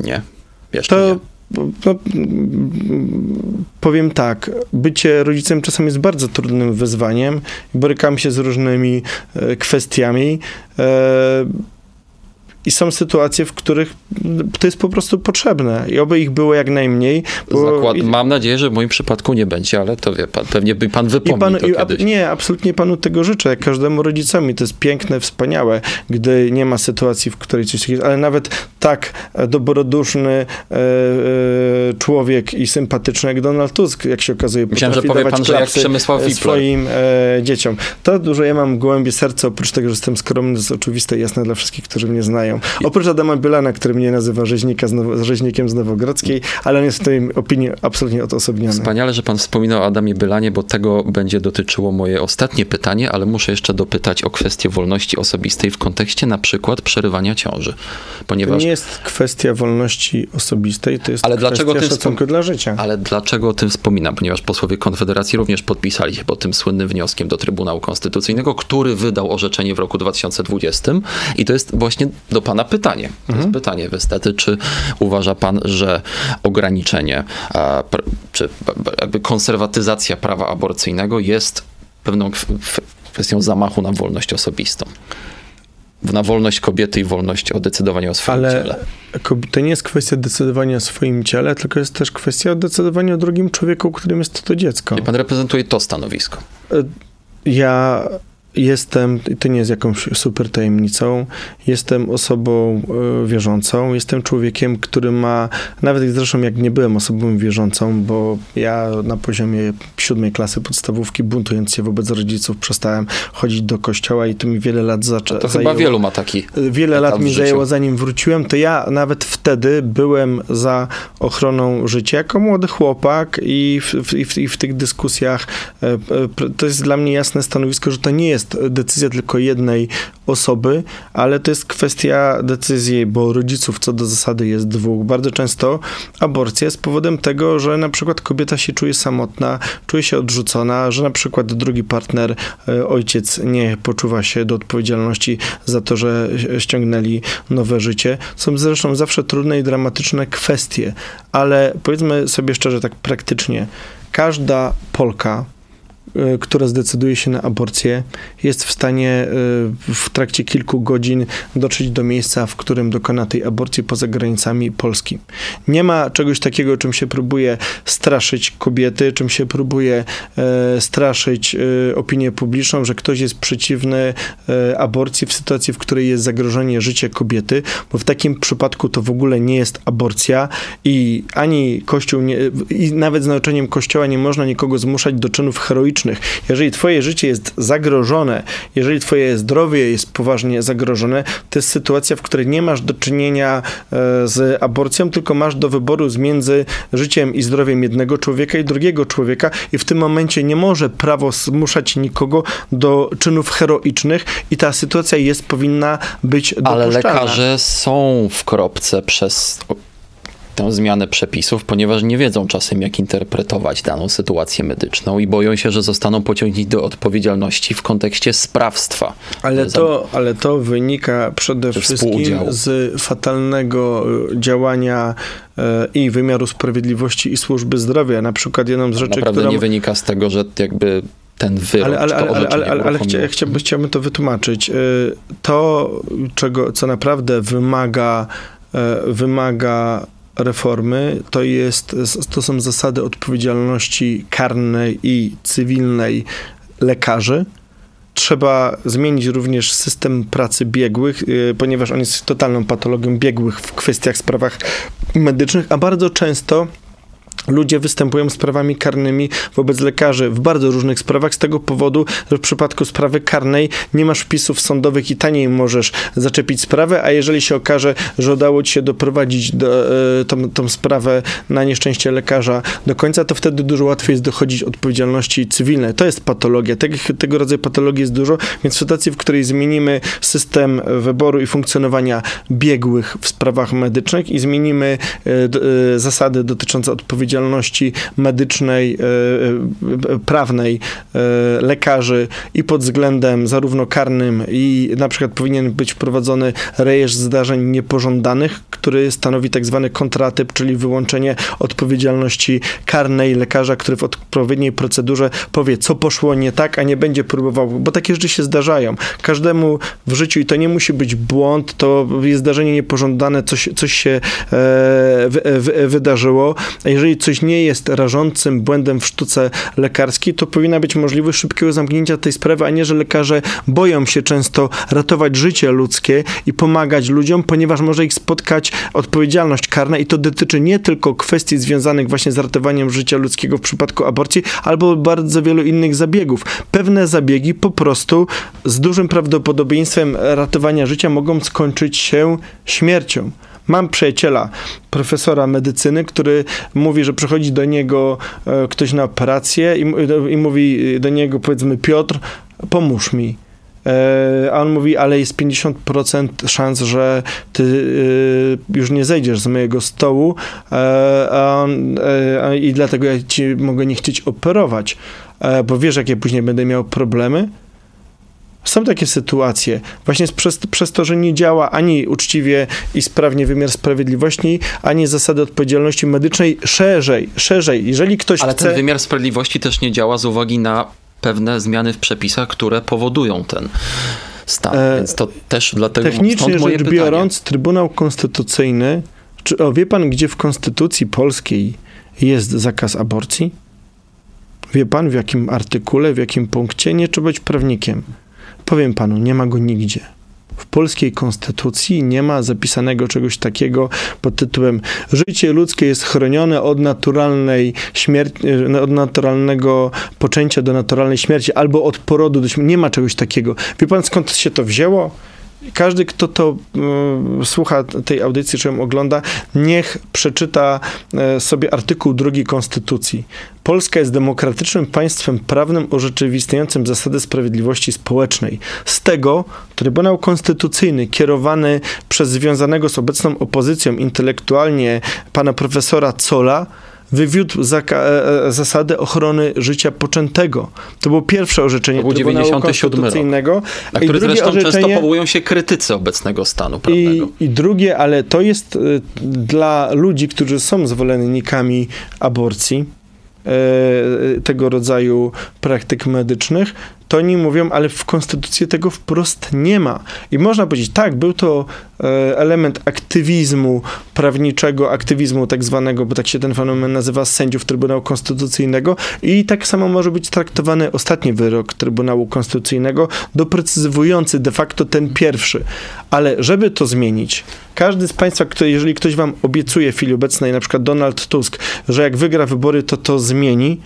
Nie. Jeszcze to nie. No, powiem tak, bycie rodzicem czasem jest bardzo trudnym wyzwaniem. Borykam się z różnymi e, kwestiami. E, i są sytuacje, w których to jest po prostu potrzebne i oby ich było jak najmniej. Zakład... Mam nadzieję, że w moim przypadku nie będzie, ale to wie pan, pewnie by pan wypomniał to kiedyś. Nie, absolutnie panu tego życzę, jak każdemu rodzicowi. To jest piękne, wspaniałe, gdy nie ma sytuacji, w której coś takiego, ale nawet tak dobroduszny e, e, człowiek i sympatyczny jak Donald Tusk, jak się okazuje, Myślałem, że powie pan, że jak Przemysław Wipler. swoim e, dzieciom. To dużo ja mam głębie serca, oprócz tego, że jestem skromny, to jest oczywiste i jasne dla wszystkich, którzy mnie znają. Oprócz Adama Bylana, który mnie nazywa rzeźnika z Now- rzeźnikiem z Nowogrodzkiej, ale on jest w tej opinii absolutnie odosobniony. Wspaniale, że pan wspominał o Adamie Bylanie, bo tego będzie dotyczyło moje ostatnie pytanie, ale muszę jeszcze dopytać o kwestię wolności osobistej w kontekście na przykład przerywania ciąży. Ponieważ... To nie jest kwestia wolności osobistej, to jest ale kwestia dlaczego tym szacunku dla życia. Ale dlaczego o tym wspominam? Ponieważ posłowie Konfederacji również podpisali się pod tym słynnym wnioskiem do Trybunału Konstytucyjnego, który wydał orzeczenie w roku 2020 i to jest właśnie do pana pytanie. To Mhm. jest pytanie wystety, czy uważa pan, że ograniczenie, e, czy jakby konserwatyzacja prawa aborcyjnego jest pewną kwestią zamachu na wolność osobistą? Na wolność kobiety i wolność o decydowaniu o swoim Ale ciele. to nie jest kwestia decydowania o swoim ciele, tylko jest też kwestia decydowania o drugim człowieku, którym jest to dziecko. I pan reprezentuje to stanowisko. Ja jestem, to nie jest jakąś super tajemnicą, jestem osobą e, wierzącą, jestem człowiekiem, który ma, nawet zresztą jak nie byłem osobą wierzącą, bo ja na poziomie siódmej klasy podstawówki, buntując się wobec rodziców, przestałem chodzić do kościoła i to mi wiele lat zaczęło. To chyba wielu ma taki. Wiele lat mi zajęło zanim wróciłem, to ja nawet wtedy byłem za ochroną życia jako młody chłopak i w, w, i w tych dyskusjach e, e, to jest dla mnie jasne stanowisko, że to nie jest jest decyzja tylko jednej osoby, ale to jest kwestia decyzji, bo rodziców co do zasady jest dwóch. Bardzo często aborcja jest powodem tego, że na przykład kobieta się czuje samotna, czuje się odrzucona, że na przykład drugi partner, e, ojciec nie poczuwa się do odpowiedzialności za to, że ściągnęli nowe życie. Są zresztą zawsze trudne i dramatyczne kwestie, ale powiedzmy sobie szczerze, tak praktycznie, każda Polka która zdecyduje się na aborcję, jest w stanie e, w trakcie kilku godzin dotrzeć do miejsca, w którym dokona tej aborcji poza granicami Polski. Nie ma czegoś takiego, czym się próbuje straszyć kobiety, czym się próbuje e, straszyć opinię publiczną, że ktoś jest przeciwny aborcji w sytuacji, w której jest zagrożenie życia kobiety, bo w takim przypadku to w ogóle nie jest aborcja i ani Kościół, nie, i nawet z nauczeniem Kościoła nie można nikogo zmuszać do czynów heroicznych, jeżeli twoje życie jest zagrożone, jeżeli twoje zdrowie jest poważnie zagrożone, to jest sytuacja, w której nie masz do czynienia e, z aborcją, tylko masz do wyboru między życiem i zdrowiem jednego człowieka i drugiego człowieka i w tym momencie nie może prawo zmuszać nikogo do czynów heroicznych i ta sytuacja jest, powinna być dopuszczalna. Ale lekarze są w kropce przez tę zmianę przepisów, ponieważ nie wiedzą czasem, jak interpretować daną sytuację medyczną i boją się, że zostaną pociągnięci do odpowiedzialności w kontekście sprawstwa. Ale to, ale to wynika przede wszystkim z fatalnego e, działania e, i wymiaru sprawiedliwości i służby zdrowia. Na przykład jedną z rzeczy, Naprawdę nie wynika z tego, że jakby ten wyrok. Ale, ale, ale, ale, ale, ale chcia, chciałbym, chciałbym to wytłumaczyć. E, to, czego, co naprawdę wymaga, wymaga reformy to, jest, to są zasady odpowiedzialności karnej i cywilnej lekarzy. Trzeba zmienić również system pracy biegłych, y, ponieważ on jest totalną patologią biegłych w kwestiach, sprawach medycznych, a bardzo często Ludzie występują z sprawami karnymi wobec lekarzy w bardzo różnych sprawach z tego powodu, że w przypadku sprawy karnej nie masz wpisów sądowych i taniej możesz zaczepić sprawę, a jeżeli się okaże, że udało ci się doprowadzić do, e, tą, tą sprawę na nieszczęście lekarza do końca, to wtedy dużo łatwiej jest dochodzić odpowiedzialności cywilnej. To jest patologia. Tego, tego rodzaju patologii jest dużo, więc w sytuacji, w której zmienimy system wyboru i funkcjonowania biegłych w sprawach medycznych i zmienimy e, e, zasady dotyczące odpowiedzialności odpowiedzialności medycznej, e, e, prawnej e, lekarzy i pod względem zarówno karnym i na przykład powinien być wprowadzony rejestr zdarzeń niepożądanych, który stanowi tak zwany kontratyp, czyli wyłączenie odpowiedzialności karnej lekarza, który w odpowiedniej procedurze powie, co poszło nie tak, a nie będzie próbował, bo takie rzeczy się zdarzają. Każdemu w życiu i to nie musi być błąd, to jest zdarzenie niepożądane, coś, coś się e, w, w, wydarzyło. A jeżeli coś nie jest rażącym błędem w sztuce lekarskiej, to powinna być możliwość szybkiego zamknięcia tej sprawy, a nie, że lekarze boją się często ratować życie ludzkie i pomagać ludziom, ponieważ może ich spotkać odpowiedzialność karna i to dotyczy nie tylko kwestii związanych właśnie z ratowaniem życia ludzkiego w przypadku aborcji, albo bardzo wielu innych zabiegów. Pewne zabiegi po prostu z dużym prawdopodobieństwem ratowania życia mogą skończyć się śmiercią. Mam przyjaciela, profesora medycyny, który mówi, że przychodzi do niego e, ktoś na operację i, i mówi do niego, powiedzmy, Piotr, pomóż mi. E, a on mówi, ale jest 50% szans, że ty e, już nie zejdziesz z mojego stołu a on, i dlatego ja ci mogę nie chcieć operować, bo wiesz, jakie później będę miał problemy? Są takie sytuacje, właśnie przez, przez to, że nie działa ani uczciwie i sprawnie wymiar sprawiedliwości, ani zasady odpowiedzialności medycznej szerzej, szerzej. Jeżeli ktoś Ale chce... ten wymiar sprawiedliwości też nie działa z uwagi na pewne zmiany w przepisach, które powodują ten stan. E, Więc to też dlatego Technicznie rzecz biorąc, Trybunał Konstytucyjny, czy o, wie pan, gdzie w Konstytucji Polskiej jest zakaz aborcji? Wie pan, w jakim artykule, w jakim punkcie? Nie trzeba być prawnikiem Powiem panu, nie ma go nigdzie. W polskiej konstytucji nie ma zapisanego czegoś takiego pod tytułem życie ludzkie jest chronione od naturalnej śmierci, od naturalnego poczęcia do naturalnej śmierci albo od porodu do śmierci. Nie ma czegoś takiego. Wie pan skąd się to wzięło? Każdy, kto to y, słucha tej audycji, czy ją ogląda, niech przeczyta y, sobie artykuł drugi Konstytucji. Polska jest demokratycznym państwem prawnym urzeczywistniającym zasady sprawiedliwości społecznej. Z tego Trybunał Konstytucyjny, kierowany przez związanego z obecną opozycją intelektualnie pana profesora Cola, wywiódł e, e, zasady ochrony życia poczętego. To było pierwsze orzeczenie to był Trybunału 97 Konstytucyjnego. Rok, na który zresztą orzeczenie... często powołują się krytycy obecnego stanu prawnego. I, I drugie, ale to jest y, dla ludzi, którzy są zwolennikami aborcji, e, tego rodzaju praktyk medycznych, to oni mówią, ale w konstytucji tego wprost nie ma. I można powiedzieć, tak, był to e, element aktywizmu prawniczego, aktywizmu tak zwanego, bo tak się ten fenomen nazywa, sędziów Trybunału Konstytucyjnego i tak samo może być traktowany ostatni wyrok Trybunału Konstytucyjnego, doprecyzowujący de facto ten pierwszy. Ale żeby to zmienić, każdy z Państwa, który, jeżeli ktoś Wam obiecuje w chwili obecnej, na przykład Donald Tusk, że jak wygra wybory, to to zmieni,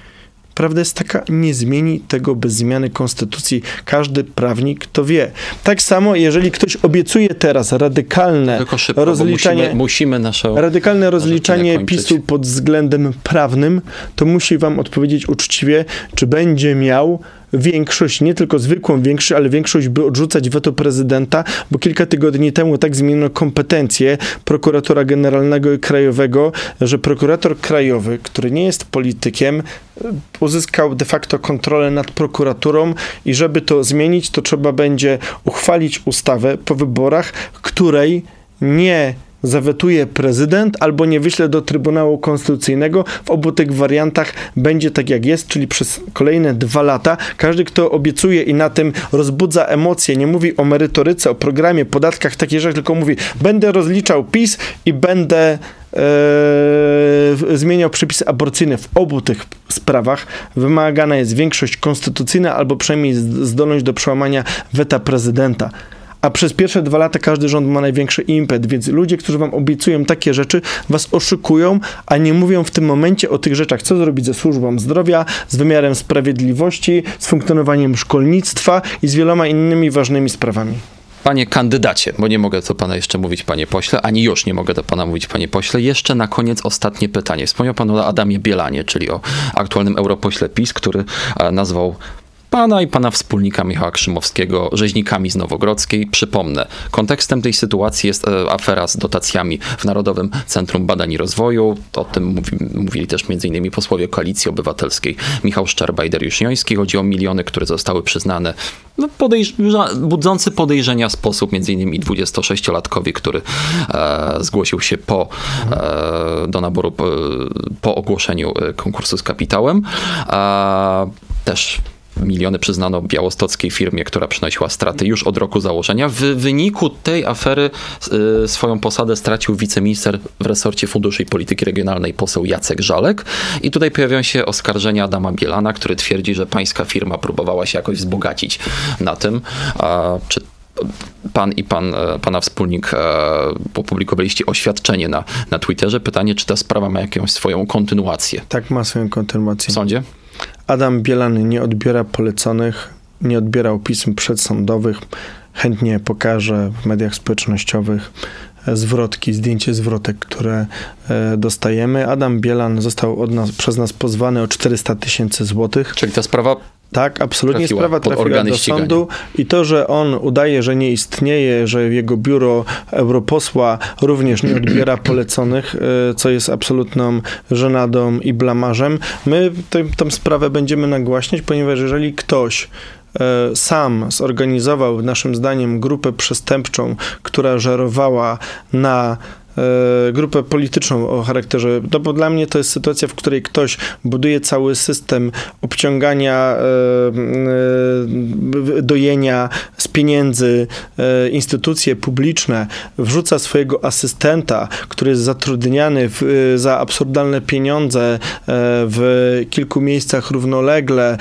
Prawda jest taka, nie zmieni tego bez zmiany konstytucji. Każdy prawnik to wie. Tak samo, jeżeli ktoś obiecuje teraz radykalne szybko, rozliczanie, musimy, musimy nasze radykalne rozliczanie PiSu pod względem prawnym, to musi wam odpowiedzieć uczciwie, czy będzie miał większość, nie tylko zwykłą większość, ale większość, by odrzucać weto prezydenta, bo kilka tygodni temu tak zmieniono kompetencje prokuratora generalnego i krajowego, że prokurator krajowy, który nie jest politykiem, uzyskał de facto kontrolę nad prokuraturą i żeby to zmienić, to trzeba będzie uchwalić ustawę po wyborach, której nie zawetuje prezydent albo nie wyśle do Trybunału Konstytucyjnego. W obu tych wariantach będzie tak jak jest, czyli przez kolejne dwa lata każdy, kto obiecuje i na tym rozbudza emocje, nie mówi o merytoryce, o programie, podatkach, takie rzeczy, tylko mówi będę rozliczał PiS i będę e, zmieniał przepisy aborcyjne w obu tych sprawach. Wymagana jest większość konstytucyjna albo przynajmniej zdolność do przełamania weta prezydenta a przez pierwsze dwa lata każdy rząd ma największy impet, więc ludzie, którzy wam obiecują takie rzeczy, was oszukują, a nie mówią w tym momencie o tych rzeczach, co zrobić ze służbą zdrowia, z wymiarem sprawiedliwości, z funkcjonowaniem szkolnictwa i z wieloma innymi ważnymi sprawami. Panie kandydacie, bo nie mogę do pana jeszcze mówić, panie pośle, ani już nie mogę do pana mówić, panie pośle. Jeszcze na koniec ostatnie pytanie. Wspomniał pan o Adamie Bielanie, czyli o aktualnym europośle PiS, który e, nazwał pana i pana wspólnika Michała Krzymowskiego rzeźnikami z Nowogrodzkiej. Przypomnę, kontekstem tej sytuacji jest e, afera z dotacjami w Narodowym Centrum Badań i Rozwoju. O tym mówi, mówili też m.in. posłowie Koalicji Obywatelskiej Michał Szczerba i Dariusz Joński. Chodzi o miliony, które zostały przyznane no podejrz- budzący podejrzenia sposób, m.in. 26-latkowi, który e, zgłosił się po, e, do naboru po, po ogłoszeniu e, konkursu z kapitałem. E, też miliony przyznano białostockiej firmie, która przynosiła straty już od roku założenia. W wyniku tej afery y, swoją posadę stracił wiceminister w resorcie Funduszy i Polityki Regionalnej poseł Jacek Żalek. I tutaj pojawiają się oskarżenia Adama Bielana, który twierdzi, że pańska firma próbowała się jakoś wzbogacić na tym. A, czy pan i pan, e, pana wspólnik e, opublikowaliście oświadczenie na, na Twitterze. Pytanie, czy ta sprawa ma jakąś swoją kontynuację? Tak, ma swoją kontynuację. W sądzie? Adam Bielan nie odbiera poleconych, nie odbierał pism przedsądowych. Chętnie pokaże w mediach społecznościowych zwrotki, zdjęcie zwrotek, które e, dostajemy. Adam Bielan został nas, przez nas pozwany o 400 tysięcy złotych. Czyli ta sprawa tak, absolutnie trafiła sprawa trafiła do sądu i to, że on udaje, że nie istnieje, że jego biuro europosła również nie odbiera (clears throat) poleconych, e, co jest absolutną żenadą i blamarzem, my tę sprawę będziemy nagłaśniać, ponieważ jeżeli ktoś e, sam zorganizował, naszym zdaniem, grupę przestępczą, która żerowała na grupę polityczną o charakterze, no bo dla mnie to jest sytuacja, w której ktoś buduje cały system obciągania, e, e, dojenia z pieniędzy e, instytucje publiczne wrzuca swojego asystenta, który jest zatrudniany w, e, za absurdalne pieniądze w kilku miejscach równolegle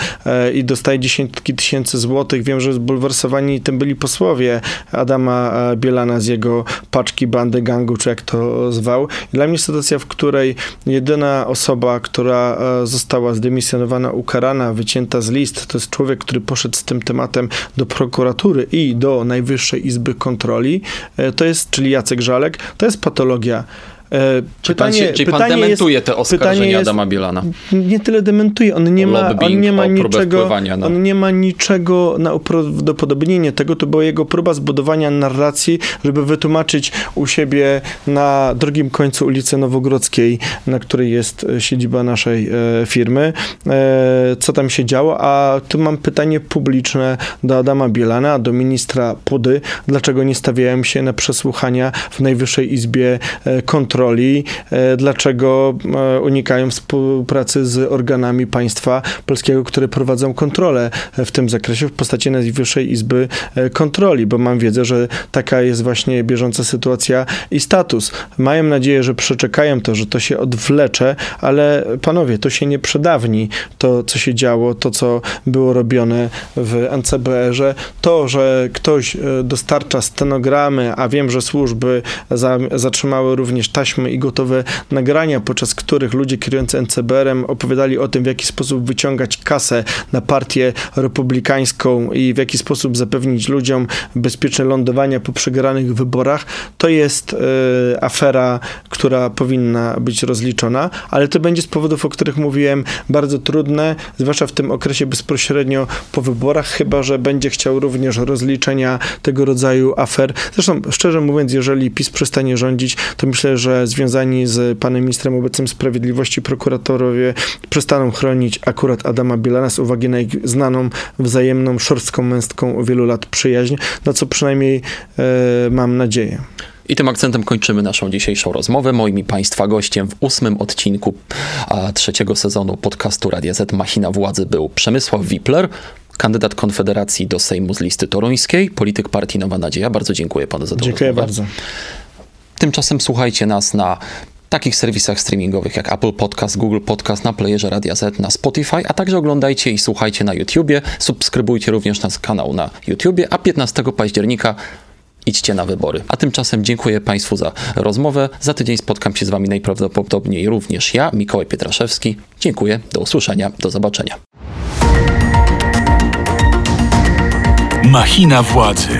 i dostaje dziesiątki tysięcy złotych. Wiem, że zbulwersowani tym byli posłowie Adama Bielana z jego paczki bandy gangu, czy jak to zwał. Dla mnie sytuacja, w której jedyna osoba, która została zdymisjonowana, ukarana, wycięta z list, to jest człowiek, który poszedł z tym tematem do prokuratury i do Najwyższej Izby Kontroli, e, to jest, czyli Jacek Żalek, to jest patologia E, pytanie, pan, się, czy pytanie pan dementuje jest, te oskarżenia jest, Adama Bielana? Nie tyle dementuje, on nie ma, on nie ma niczego, na... on nie ma niczego na uprawdopodobnienie tego, to była jego próba zbudowania narracji, żeby wytłumaczyć u siebie na drugim końcu ulicy Nowogrodzkiej, na której jest e, siedziba naszej e, firmy, e, co tam się działo, a tu mam pytanie publiczne do Adama Bielana, do ministra Pudy, dlaczego nie stawiałem się na przesłuchania w Najwyższej Izbie e, Kontroli kontroli, e, dlaczego e, unikają współpracy z organami państwa polskiego, które prowadzą kontrolę w tym zakresie w postaci Najwyższej Izby e, Kontroli, bo mam wiedzę, że taka jest właśnie bieżąca sytuacja i status. Mają nadzieję, że przeczekają to, że to się odwlecze, ale panowie, to się nie przedawni, to co się działo, to co było robione w NCBR-ze, to, że ktoś dostarcza stenogramy, a wiem, że służby za, zatrzymały również taśmy taśmy i gotowe nagrania, podczas których ludzie kierujący NCBR-em opowiadali o tym, w jaki sposób wyciągać kasę na partię republikańską i w jaki sposób zapewnić ludziom bezpieczne lądowania po przegranych wyborach, to jest y, afera, która powinna być rozliczona, ale to będzie z powodów, o których mówiłem, bardzo trudne, zwłaszcza w tym okresie bezpośrednio po wyborach, chyba że będzie chciał również rozliczenia tego rodzaju afer. Zresztą, szczerze mówiąc, jeżeli PiS przestanie rządzić, to myślę, że związani z panem ministrem obecnym sprawiedliwości prokuratorowie przestaną chronić akurat Adama Bielana z uwagi na ich znaną, wzajemną, szorstką, męską wielu lat przyjaźń, na co przynajmniej e, mam nadzieję. I tym akcentem kończymy naszą dzisiejszą rozmowę. Moim i Państwa gościem w ósmym odcinku trzeciego sezonu podcastu Radia Z Machina Władzy był Przemysław Wipler, kandydat Konfederacji do Sejmu z listy toruńskiej, polityk partii Nowa Nadzieja. Bardzo dziękuję panu za to. Dziękuję rozmowę. bardzo. Tymczasem słuchajcie nas na takich serwisach streamingowych jak Apple Podcast, Google Podcast, na playerze Radia Z, na Spotify, a także oglądajcie i słuchajcie na YouTubie. Subskrybujcie również nasz kanał na YouTubie, a 15 października idźcie na wybory. A tymczasem dziękuję Państwu za rozmowę. Za tydzień spotkam się z Wami najprawdopodobniej również ja, Mikołaj Pietraszewski. Dziękuję, do usłyszenia, do zobaczenia. Machina władzy.